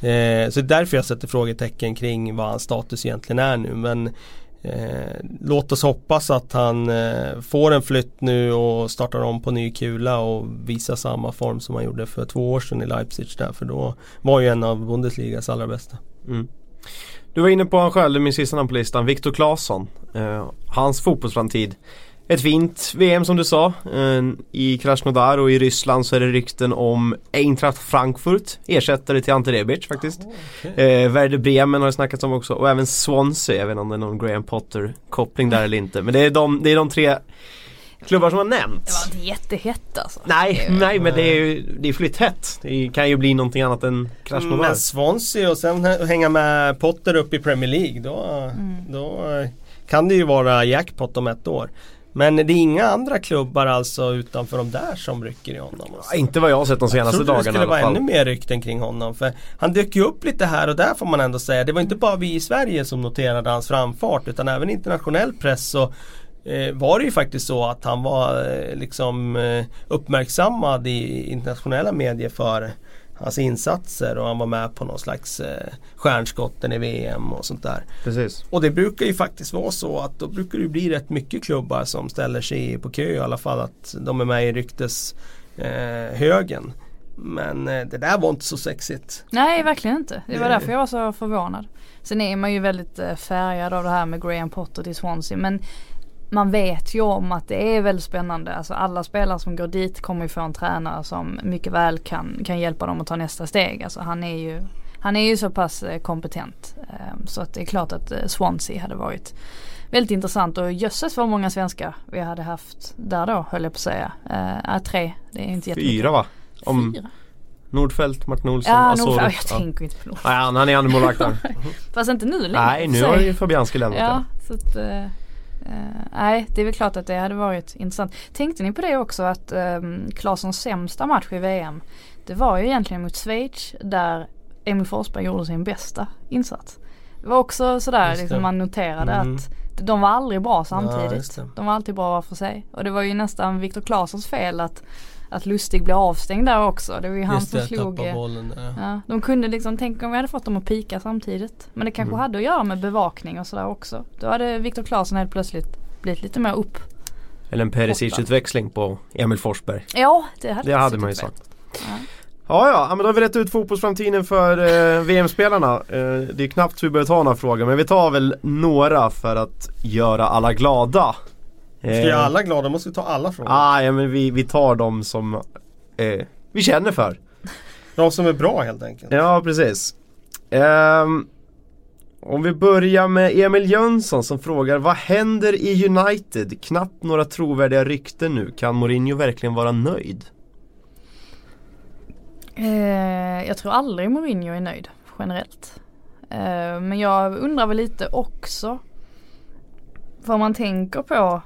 Speaker 3: Eh, så det är därför jag sätter frågetecken kring vad hans status egentligen är nu men eh, Låt oss hoppas att han eh, får en flytt nu och startar om på ny kula och visar samma form som han gjorde för två år sedan i Leipzig där för då var ju en av Bundesligas allra bästa.
Speaker 1: Mm. Du var inne på han själv, min sista namn på listan, Viktor Claesson. Eh, hans fotbollsframtid. Ett fint VM som du sa. Eh, I Krasnodar och i Ryssland så är det rykten om Eintracht Frankfurt. Ersättare till Ante Rebic faktiskt. Eh, Werder Bremen har det snackats om också och även Swansea. Jag vet inte om det är någon Graham Potter koppling där eller inte. Men det är de, det är de tre klubbar som har
Speaker 2: Det
Speaker 1: nämnts.
Speaker 2: var inte jättehett alltså.
Speaker 1: Nej,
Speaker 2: Det-
Speaker 1: nej men det är ju det är flytthett. Det kan ju bli någonting annat än Krasnodar.
Speaker 3: Men Swansea och sen hä- hänga med Potter upp i Premier League då,
Speaker 2: Mm.
Speaker 3: då eh, kan det ju vara jackpot om ett år. Men det är inga andra klubbar alltså utanför de där som rycker i honom? Alltså.
Speaker 1: Inte vad jag har sett de senaste
Speaker 3: jag
Speaker 1: dagarna
Speaker 3: det skulle
Speaker 1: i
Speaker 3: vara ännu mer rykten kring honom. För han dök ju upp lite här och där får man ändå säga. Det var inte bara vi i Sverige som noterade hans framfart utan även internationell press. Eh, var det ju faktiskt så att han var eh, liksom eh, uppmärksammad i internationella medier för hans insatser och han var med på någon slags eh, stjärnskotten i VM och sånt där.
Speaker 1: Precis.
Speaker 3: Och det brukar ju faktiskt vara så att då brukar det bli rätt mycket klubbar som ställer sig på kö i alla fall att de är med i rykteshögen. Eh, högen. Men eh, det där var inte så sexigt.
Speaker 2: Nej verkligen inte. Det var därför jag var så förvånad. Sen är man ju väldigt eh, färgad av det här med Graham Potter till Swansea men man vet ju om att det är väldigt spännande. Alltså alla spelare som går dit kommer ju få en tränare som mycket väl kan, kan hjälpa dem att ta nästa steg. Alltså han är ju, han är ju så pass eh, kompetent. Eh, Så att det är klart att eh, Swansea hade varit väldigt intressant och jösses vad många svenskar vi hade haft där då höll jag på att säga. Eh, tre, det är inte jättemycket.
Speaker 1: Fyra va? Om
Speaker 2: Fyra?
Speaker 1: Nordfeldt, Martin Olsson,
Speaker 2: Ja,
Speaker 1: Asoro.
Speaker 2: nog, jag
Speaker 1: Ja.
Speaker 2: tänker inte på Nord.
Speaker 1: Nej, han är andremålvakt där.
Speaker 2: Fast inte nu längre.
Speaker 1: Nej, nu har ju Fabianski lämnat
Speaker 2: Ja, så att, eh, nej det är väl klart att det hade varit intressant. Tänkte ni på det också att um, Claessons sämsta match i VM det var ju egentligen mot Schweiz där Emil Forsberg gjorde sin bästa insats. Det var också sådär liksom man noterade
Speaker 3: Mm.
Speaker 2: att de var aldrig bra
Speaker 3: Ja,
Speaker 2: samtidigt.
Speaker 3: det.
Speaker 2: de var alltid bra var för sig. Och det var ju nästan Viktor Claessons fel att, att Lustig blev avstängd där också. Det var ju han
Speaker 3: Just
Speaker 2: som
Speaker 3: det,
Speaker 2: slog
Speaker 3: tappa bollen. Ja.
Speaker 2: Ja, de kunde liksom, tänk om vi hade fått dem att pika samtidigt. Men det kanske
Speaker 1: Mm.
Speaker 2: hade att göra med bevakning och sådär också. Då hade Viktor Claesson helt plötsligt blivit lite mer upp.
Speaker 1: Eller en Perisic-utväxling på Emil Forsberg.
Speaker 2: Ja, det hade,
Speaker 1: Det hade man ju sagt.
Speaker 2: Ja.
Speaker 1: Ja, ja, men då har vi rätt ut fotbollsframtiden för eh, VM-spelarna. Eh, det är knappt så vi börjar ta några frågor, men vi tar väl några för att göra alla glada.
Speaker 3: Ska göra alla glada måste vi ta alla frågor.
Speaker 1: Ah, ja, men vi, vi tar dem som eh, vi känner för.
Speaker 3: De som är bra helt enkelt.
Speaker 1: Ja, precis. Ehm, om vi börjar med Emil Jönsson som frågar Vad händer i United? Knappt några trovärdiga rykten nu. Kan Mourinho verkligen vara nöjd?
Speaker 2: Eh, jag tror aldrig Mourinho är nöjd generellt. Eh, men jag undrar väl lite också vad man tänker på.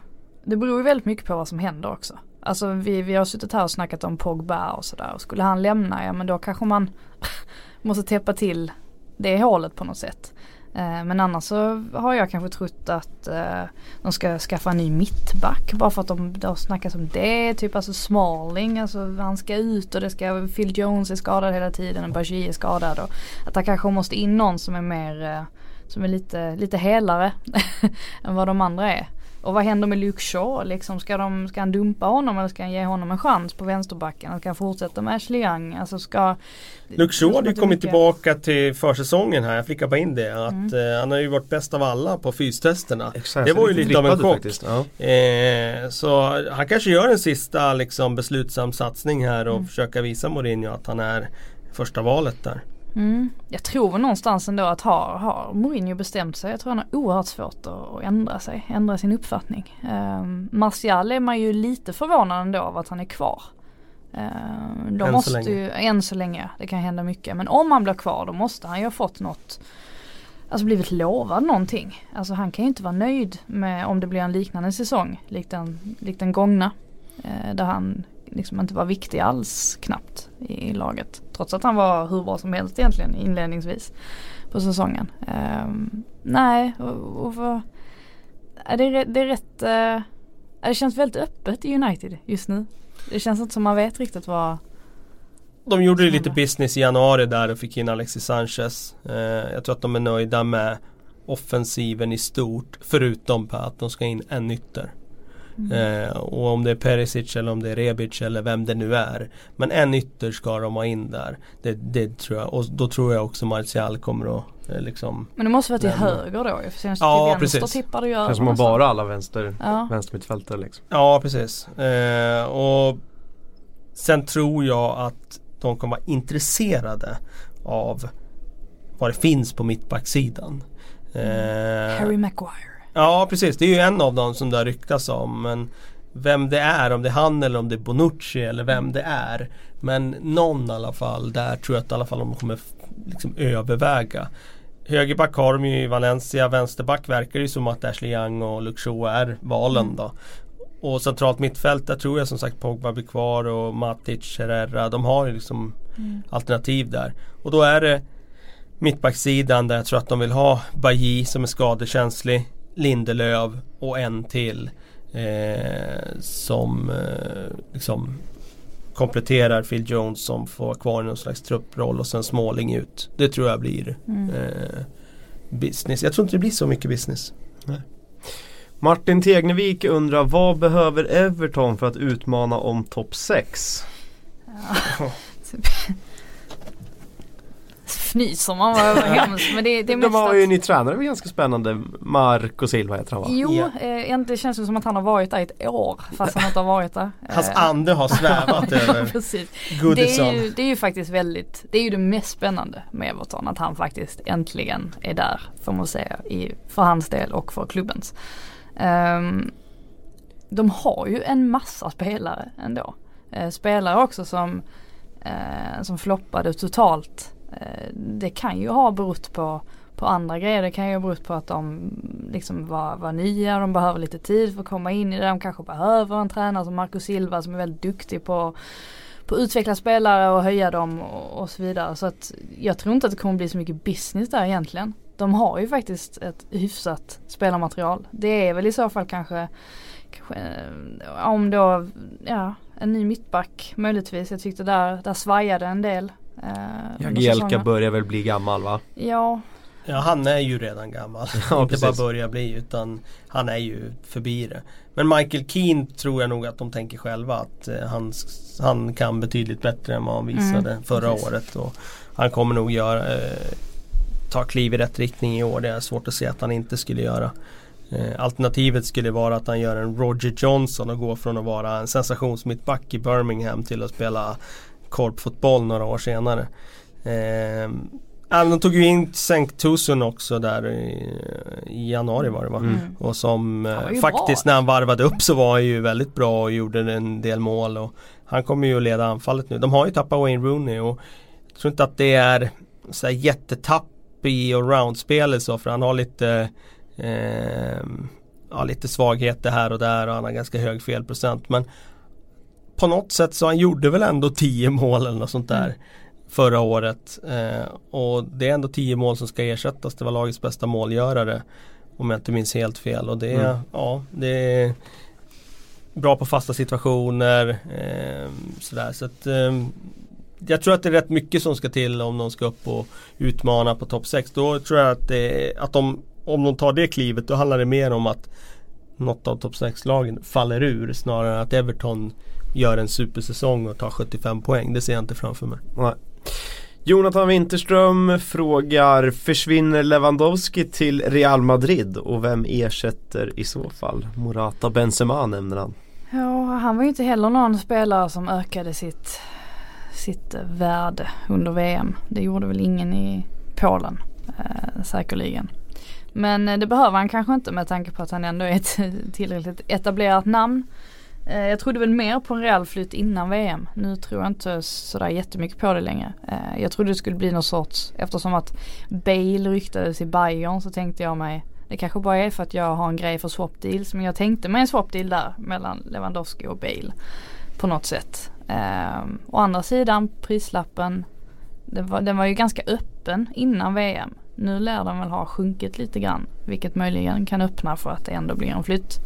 Speaker 2: Det beror ju väldigt mycket på vad som händer också. Alltså vi, vi har suttit här och snackat om Pogba och sådär. Och skulle han lämna, ja men då kanske man måste täppa till det hålet på något sätt. Eh, Men annars så har jag kanske trott att eh, de ska skaffa en ny mittback bara för att de, det har snackat om det. Typ alltså Smalling, alltså han ska ut och det ska, Phil Jones är skadad hela tiden och Bashir är skadad. Och att det kanske måste in någon som är mer, eh, som är lite, lite helare än vad de andra är. Och vad händer med Luke Shaw liksom? Ska, de, ska han dumpa honom eller ska han ge honom en chans på vänsterbacken? Ska han fortsätta med Ashley Young? Alltså ska
Speaker 3: Luke Shaw hade ju kommit
Speaker 2: mycket-
Speaker 3: tillbaka till försäsongen här, jag flickar bara in det. Att,
Speaker 2: Mm.
Speaker 3: eh, han har ju varit bäst av alla på fystesterna.
Speaker 1: Exakt,
Speaker 3: Det var ju lite av en chock.
Speaker 1: faktiskt. Ja.
Speaker 3: Eh, så han kanske gör en sista liksom, beslutsam satsning här och
Speaker 2: Mm.
Speaker 3: försöka visa Mourinho att han är första valet där.
Speaker 2: Mm. Jag tror väl någonstans ändå att har, har Mourinho bestämt sig. Jag tror han har oerhört svårt att, ändra sig, ändra sin uppfattning. Um, Martial är man ju lite förvånad ändå av att han är kvar. Um, då
Speaker 3: Än så
Speaker 2: måste
Speaker 3: länge.
Speaker 2: ju, än så länge, det kan hända mycket. Men om han blir kvar då måste han ju ha fått något Alltså blivit lovad någonting. Alltså han kan ju inte vara nöjd med om det blir en liknande säsong. Likt den, likt den gångna. Eh, där han liksom inte var viktig alls knappt i, i laget. Trots att han var hur bra som helst egentligen inledningsvis på säsongen. Ehm, nej, och, och vad, är det, det är rätt, eh, det känns väldigt öppet i United just nu. Det känns inte som man vet riktigt vad,
Speaker 3: De gjorde ju lite business i januari där och fick in Alexis Sanchez. Eh, jag tror att de är nöjda med offensiven i stort. Förutom på att de ska in en ytter. Eh, och om det är Perisic eller om det är Rebic eller vem det nu är. Men en ytter ska de ha in där. Det, det tror jag. Och då tror jag också Martial kommer att eh, liksom
Speaker 2: Men det måste vara till
Speaker 3: Men-
Speaker 2: höger då. För sen
Speaker 3: Ja,
Speaker 2: till vänster
Speaker 3: precis.
Speaker 2: tippar det ju över
Speaker 1: man bara alla vänster,
Speaker 2: Ja.
Speaker 1: vänstermittfältare liksom.
Speaker 3: Ja precis. Eh, och Sen tror jag att de kommer vara intresserade av vad det finns på mittbacksidan. Eh,
Speaker 2: Harry Maguire.
Speaker 3: Ja precis, det är ju en av dem som det har ryktats om. Men vem det är, om det är han eller om det är Bonucci eller vem det är. Men någon i alla fall, där tror jag att i alla fall de kommer liksom överväga. Högerback har de ju i Valencia, vänsterback verkar ju som att Ashley Young och Shaw är valen då. och centralt mittfält där tror jag som sagt Pogba blir kvar och Matic, Herrera. De har ju liksom mm. alternativ där. Och då är det mittbacksidan där jag tror att de vill ha Bailly som är skadekänslig. Lindelöf och en till. Eh, som eh, liksom kompletterar Phil Jones som får vara kvar i någon slags trupproll och sen Småling ut. Det tror jag blir mm. eh, business. Jag tror inte det blir så mycket business. Nej.
Speaker 1: Martin Tegnevik undrar vad behöver Everton för att utmana om topp 6? Ja.
Speaker 2: fnyser man var hemskt. Men det, det är
Speaker 1: De har ju en ny tränare, det är ganska spännande. Marco Silva heter han va?
Speaker 2: Jo, yeah. det känns som att han har varit där ett år fast han inte har varit där.
Speaker 3: Hans eh. ande har svävat över
Speaker 2: Precis. Det är, ju, det är ju faktiskt väldigt, det är ju det mest spännande med Everton att han faktiskt äntligen är där får man säga. I, för hans del och för klubbens. Um, de har ju en massa spelare ändå. Uh, spelare också som, uh, som floppade totalt Eh, Eh, det kan ju ha berott på, på andra grejer. Det kan ju ha berott på att de liksom var, var nya, de behöver lite tid för att komma in i det. De kanske behöver en tränare som Marcus Silva som är väldigt duktig på på att utveckla spelare och höja dem och, och så vidare. Så att jag tror inte att det kommer bli så mycket business där egentligen. De har ju faktiskt ett hyfsat spelarmaterial. Det är väl i så fall kanske, kanske eh, om då, ja, en ny mittback möjligtvis. Jag tyckte där, där svajade en del.
Speaker 1: Eh, Jagielka börjar väl bli gammal va?
Speaker 2: Ja.
Speaker 3: Ja han är ju redan gammal. Ja, Inte bara börjar bli utan han är ju förbi det. Men Michael Keane tror jag nog att de tänker själva att eh, han, han kan betydligt bättre än vad han visade mm, förra precis. året. Och han kommer nog göra, eh, ta kliv i rätt riktning i år. Det är svårt att se att han inte skulle göra. Eh, alternativet skulle vara att han gör en Roger Johnson och går från att vara en sensationsmittback i Birmingham till att spela korpfotboll några år senare. Eh, de tog ju in Sankt Tusun också där i, i, januari var det va? Mm. Och som eh, faktiskt bra. när han varvade upp så var han ju väldigt bra och gjorde en del mål. Och han kommer ju att leda anfallet nu. De har ju tappat Wayne Rooney och jag tror inte att det är så jättetapp i allround-spelet så för han har lite eh, ja, lite svagheter här och där och han har ganska hög felprocent. Men på något sätt så han gjorde väl ändå 10 mål eller något sånt där mm. förra året. Eh, och det är ändå 10 mål som ska ersättas. Det var lagets bästa målgörare. Om jag inte minns helt fel. Och det, mm. ja, det är bra på fasta situationer. Eh, sådär. Så att, eh, jag tror att det är rätt mycket som ska till om de ska upp och utmana på topp 6. Då tror jag att, det, att de, om de tar det klivet då handlar det mer om att något av topp 6-lagen faller ur snarare än att Everton gör en supersäsong och tar 75 poäng. Det ser jag inte framför mig.
Speaker 1: Nej. Jonathan Winterström frågar Försvinner Lewandowski till Real Madrid och vem ersätter i så fall? Morata Benzema nämner han.
Speaker 2: Ja, han var ju inte heller någon spelare som ökade sitt, sitt värde under VM. Det gjorde väl ingen i Polen eh, säkerligen. Men eh, det behöver han kanske inte med tanke på att han ändå är ett tillräckligt etablerat namn. Eh, jag trodde väl mer på en real flytt innan VM. Nu tror jag inte sådär jättemycket på det längre. Eh, jag trodde det skulle bli någon sorts, eftersom att Bale ryktades i Bayern så tänkte jag mig det kanske bara är för att jag har en grej för swap deals men jag tänkte mig en swap deal där mellan Lewandowski och Bale. På något sätt. Ehm, å andra sidan prislappen den var, den var ju ganska öppen innan VM. Nu lär den väl ha sjunkit lite grann. Vilket möjligen kan öppna för att det ändå blir en flytt.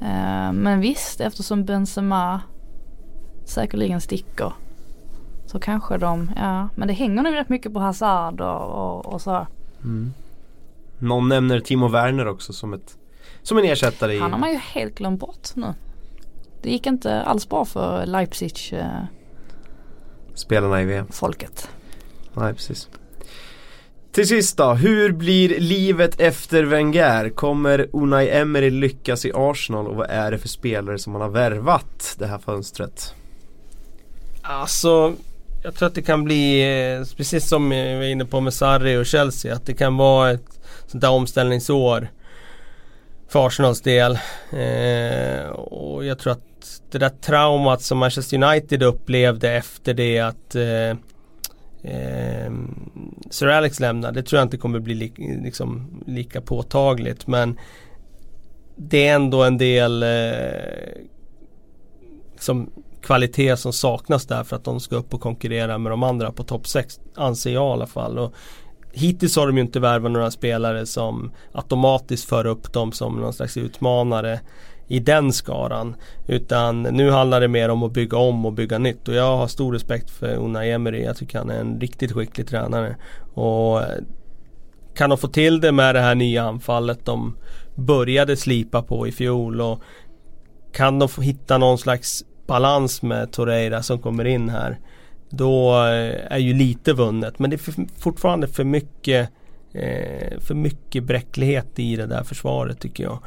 Speaker 2: Eh, men visst, eftersom Benzema säkerligen sticker så kanske de, ja men det hänger nog rätt mycket på Hazard och, och, och så. Mm.
Speaker 1: Någon nämner Timo Werner också som, ett, som en ersättare i...
Speaker 2: Han har man ju helt glömt bort nu. Det gick inte alls bra för Leipzig eh,
Speaker 1: Spelarna i VM.
Speaker 2: Folket.
Speaker 1: Nej precis. Till sist då, hur blir livet efter Wenger? Kommer Unai Emery lyckas i Arsenal och vad är det för spelare som han har värvat det här fönstret?
Speaker 3: Alltså jag tror att det kan bli, eh, precis som vi var inne på med Sarri och Chelsea, att det kan vara ett sånt där omställningsår för Arsenals del. Eh, och jag tror att det där traumat som Manchester United upplevde efter det att eh, eh, Sir Alex lämnar. Det tror jag inte kommer bli li liksom, lika påtagligt. Men det är ändå en del eh, som kvalitet som saknas där för att de ska upp och konkurrera med de andra på topp 6 anser jag i alla fall. Och hittills har de ju inte värvat några spelare som automatiskt för upp dem som någon slags utmanare i den skaran. Utan nu handlar det mer om att bygga om och bygga nytt. Och jag har stor respekt för Unai Emery. Jag tycker han är en riktigt skicklig tränare. Och kan de få till det med det här nya anfallet de började slipa på i fjol och kan de få hitta någon slags balans med Torreira som kommer in här då eh, är ju lite vunnet men det är fortfarande för mycket eh, för mycket bräcklighet i det där försvaret tycker jag.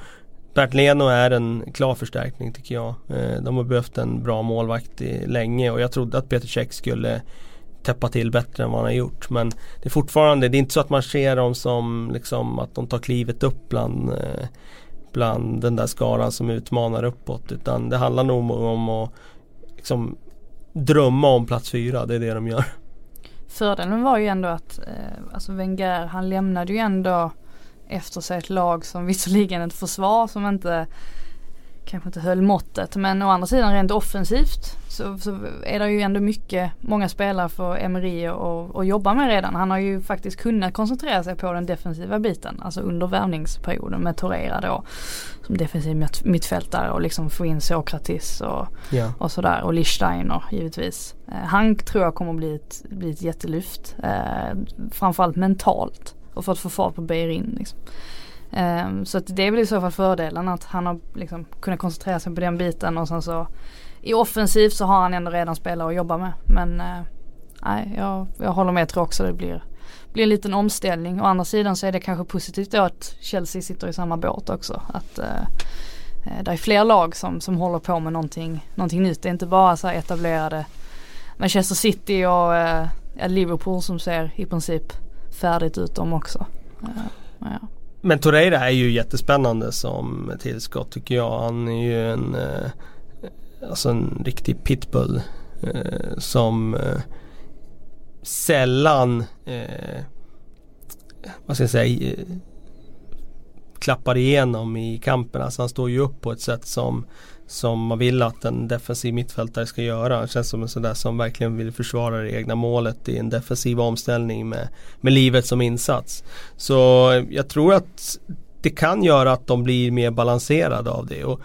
Speaker 3: Bert Leno är en klar förstärkning tycker jag. Eh, de har behövt en bra målvakt i, länge och jag trodde att Peter Cech skulle täppa till bättre än vad han har gjort. Men det är fortfarande, det är inte så att man ser dem som liksom att de tar klivet upp bland, eh, bland den där skaran som utmanar uppåt. Utan det handlar nog om att liksom drömma om plats fyra, det är det de gör.
Speaker 2: Fördelen var ju ändå att eh, alltså Wenger han lämnade ju ändå efter sig ett lag som visserligen ett försvar som inte kanske inte höll måttet men å andra sidan rent offensivt så, så är det ju ändå mycket, många spelare för Emery att jobba med redan. Han har ju faktiskt kunnat koncentrera sig på den defensiva biten, alltså under värvningsperioden med Torreira då som defensiv mittfältare och liksom få in Sokratis och, ja. och sådär och Lichsteiner givetvis. Eh, han tror jag kommer bli ett, bli ett jättelyft, eh, framförallt mentalt och för att få fart på Beirin. Liksom. Um, så att det är väl i så fall fördelen att han har liksom kunnat koncentrera sig på den biten och sen så i offensivt så har han ändå redan spelare att jobba med. Men uh, nej, jag, jag håller med. Jag tror också det blir, blir en liten omställning. Å andra sidan så är det kanske positivt då att Chelsea sitter i samma båt också. Att uh, det är fler lag som, som håller på med någonting, någonting nytt. Det är inte bara så här etablerade Manchester City och uh, Liverpool som ser i princip färdigt ut dem också.
Speaker 3: Eh, ja. Men Torreira är ju jättespännande som tillskott tycker jag. Han är ju en, eh, alltså en riktig pitbull. Eh, som eh, sällan, eh, vad ska jag säga, eh, klappar igenom i kampen. Alltså han står ju upp på ett sätt som som man vill att en defensiv mittfältare ska göra. Det känns som en sån där som verkligen vill försvara det egna målet i en defensiv omställning med, med livet som insats. Så jag tror att det kan göra att de blir mer balanserade av det. Och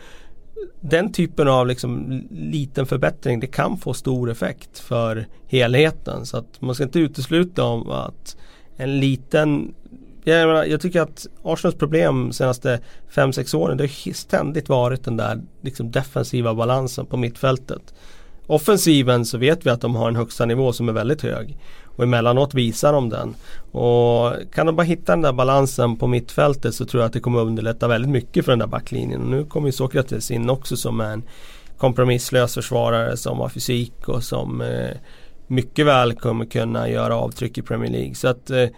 Speaker 3: den typen av liksom liten förbättring det kan få stor effekt för helheten. Så att man ska inte utesluta om att en liten jag, menar, jag tycker att Arsenals problem de senaste 5-6 åren det har ständigt varit den där liksom, defensiva balansen på mittfältet. Offensiven så vet vi att de har en högsta nivå som är väldigt hög. Och emellanåt visar de den. Och kan de bara hitta den där balansen på mittfältet så tror jag att det kommer underlätta väldigt mycket för den där backlinjen. Och nu kommer ju Sokrates in också som en kompromisslös försvarare som har fysik och som eh, mycket väl kommer kunna göra avtryck i Premier League. Så att eh,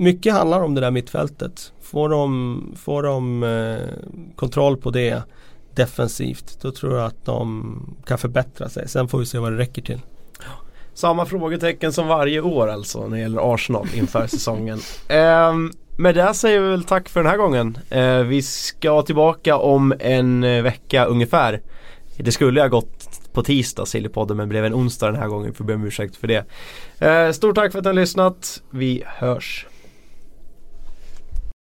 Speaker 3: mycket handlar om det där mittfältet. Får de, får de eh, kontroll på det defensivt då tror jag att de kan förbättra sig. Sen får vi se vad det räcker till.
Speaker 1: Samma frågetecken som varje år alltså när det gäller Arsenal inför säsongen. Eh, med det säger vi väl tack för den här gången. Eh, vi ska tillbaka om en eh, vecka ungefär. Det skulle ha gått på tisdag Sillypodden men blev en onsdag den här gången. Får be om ursäkt för det. Eh, stort tack för att ni har lyssnat. Vi hörs.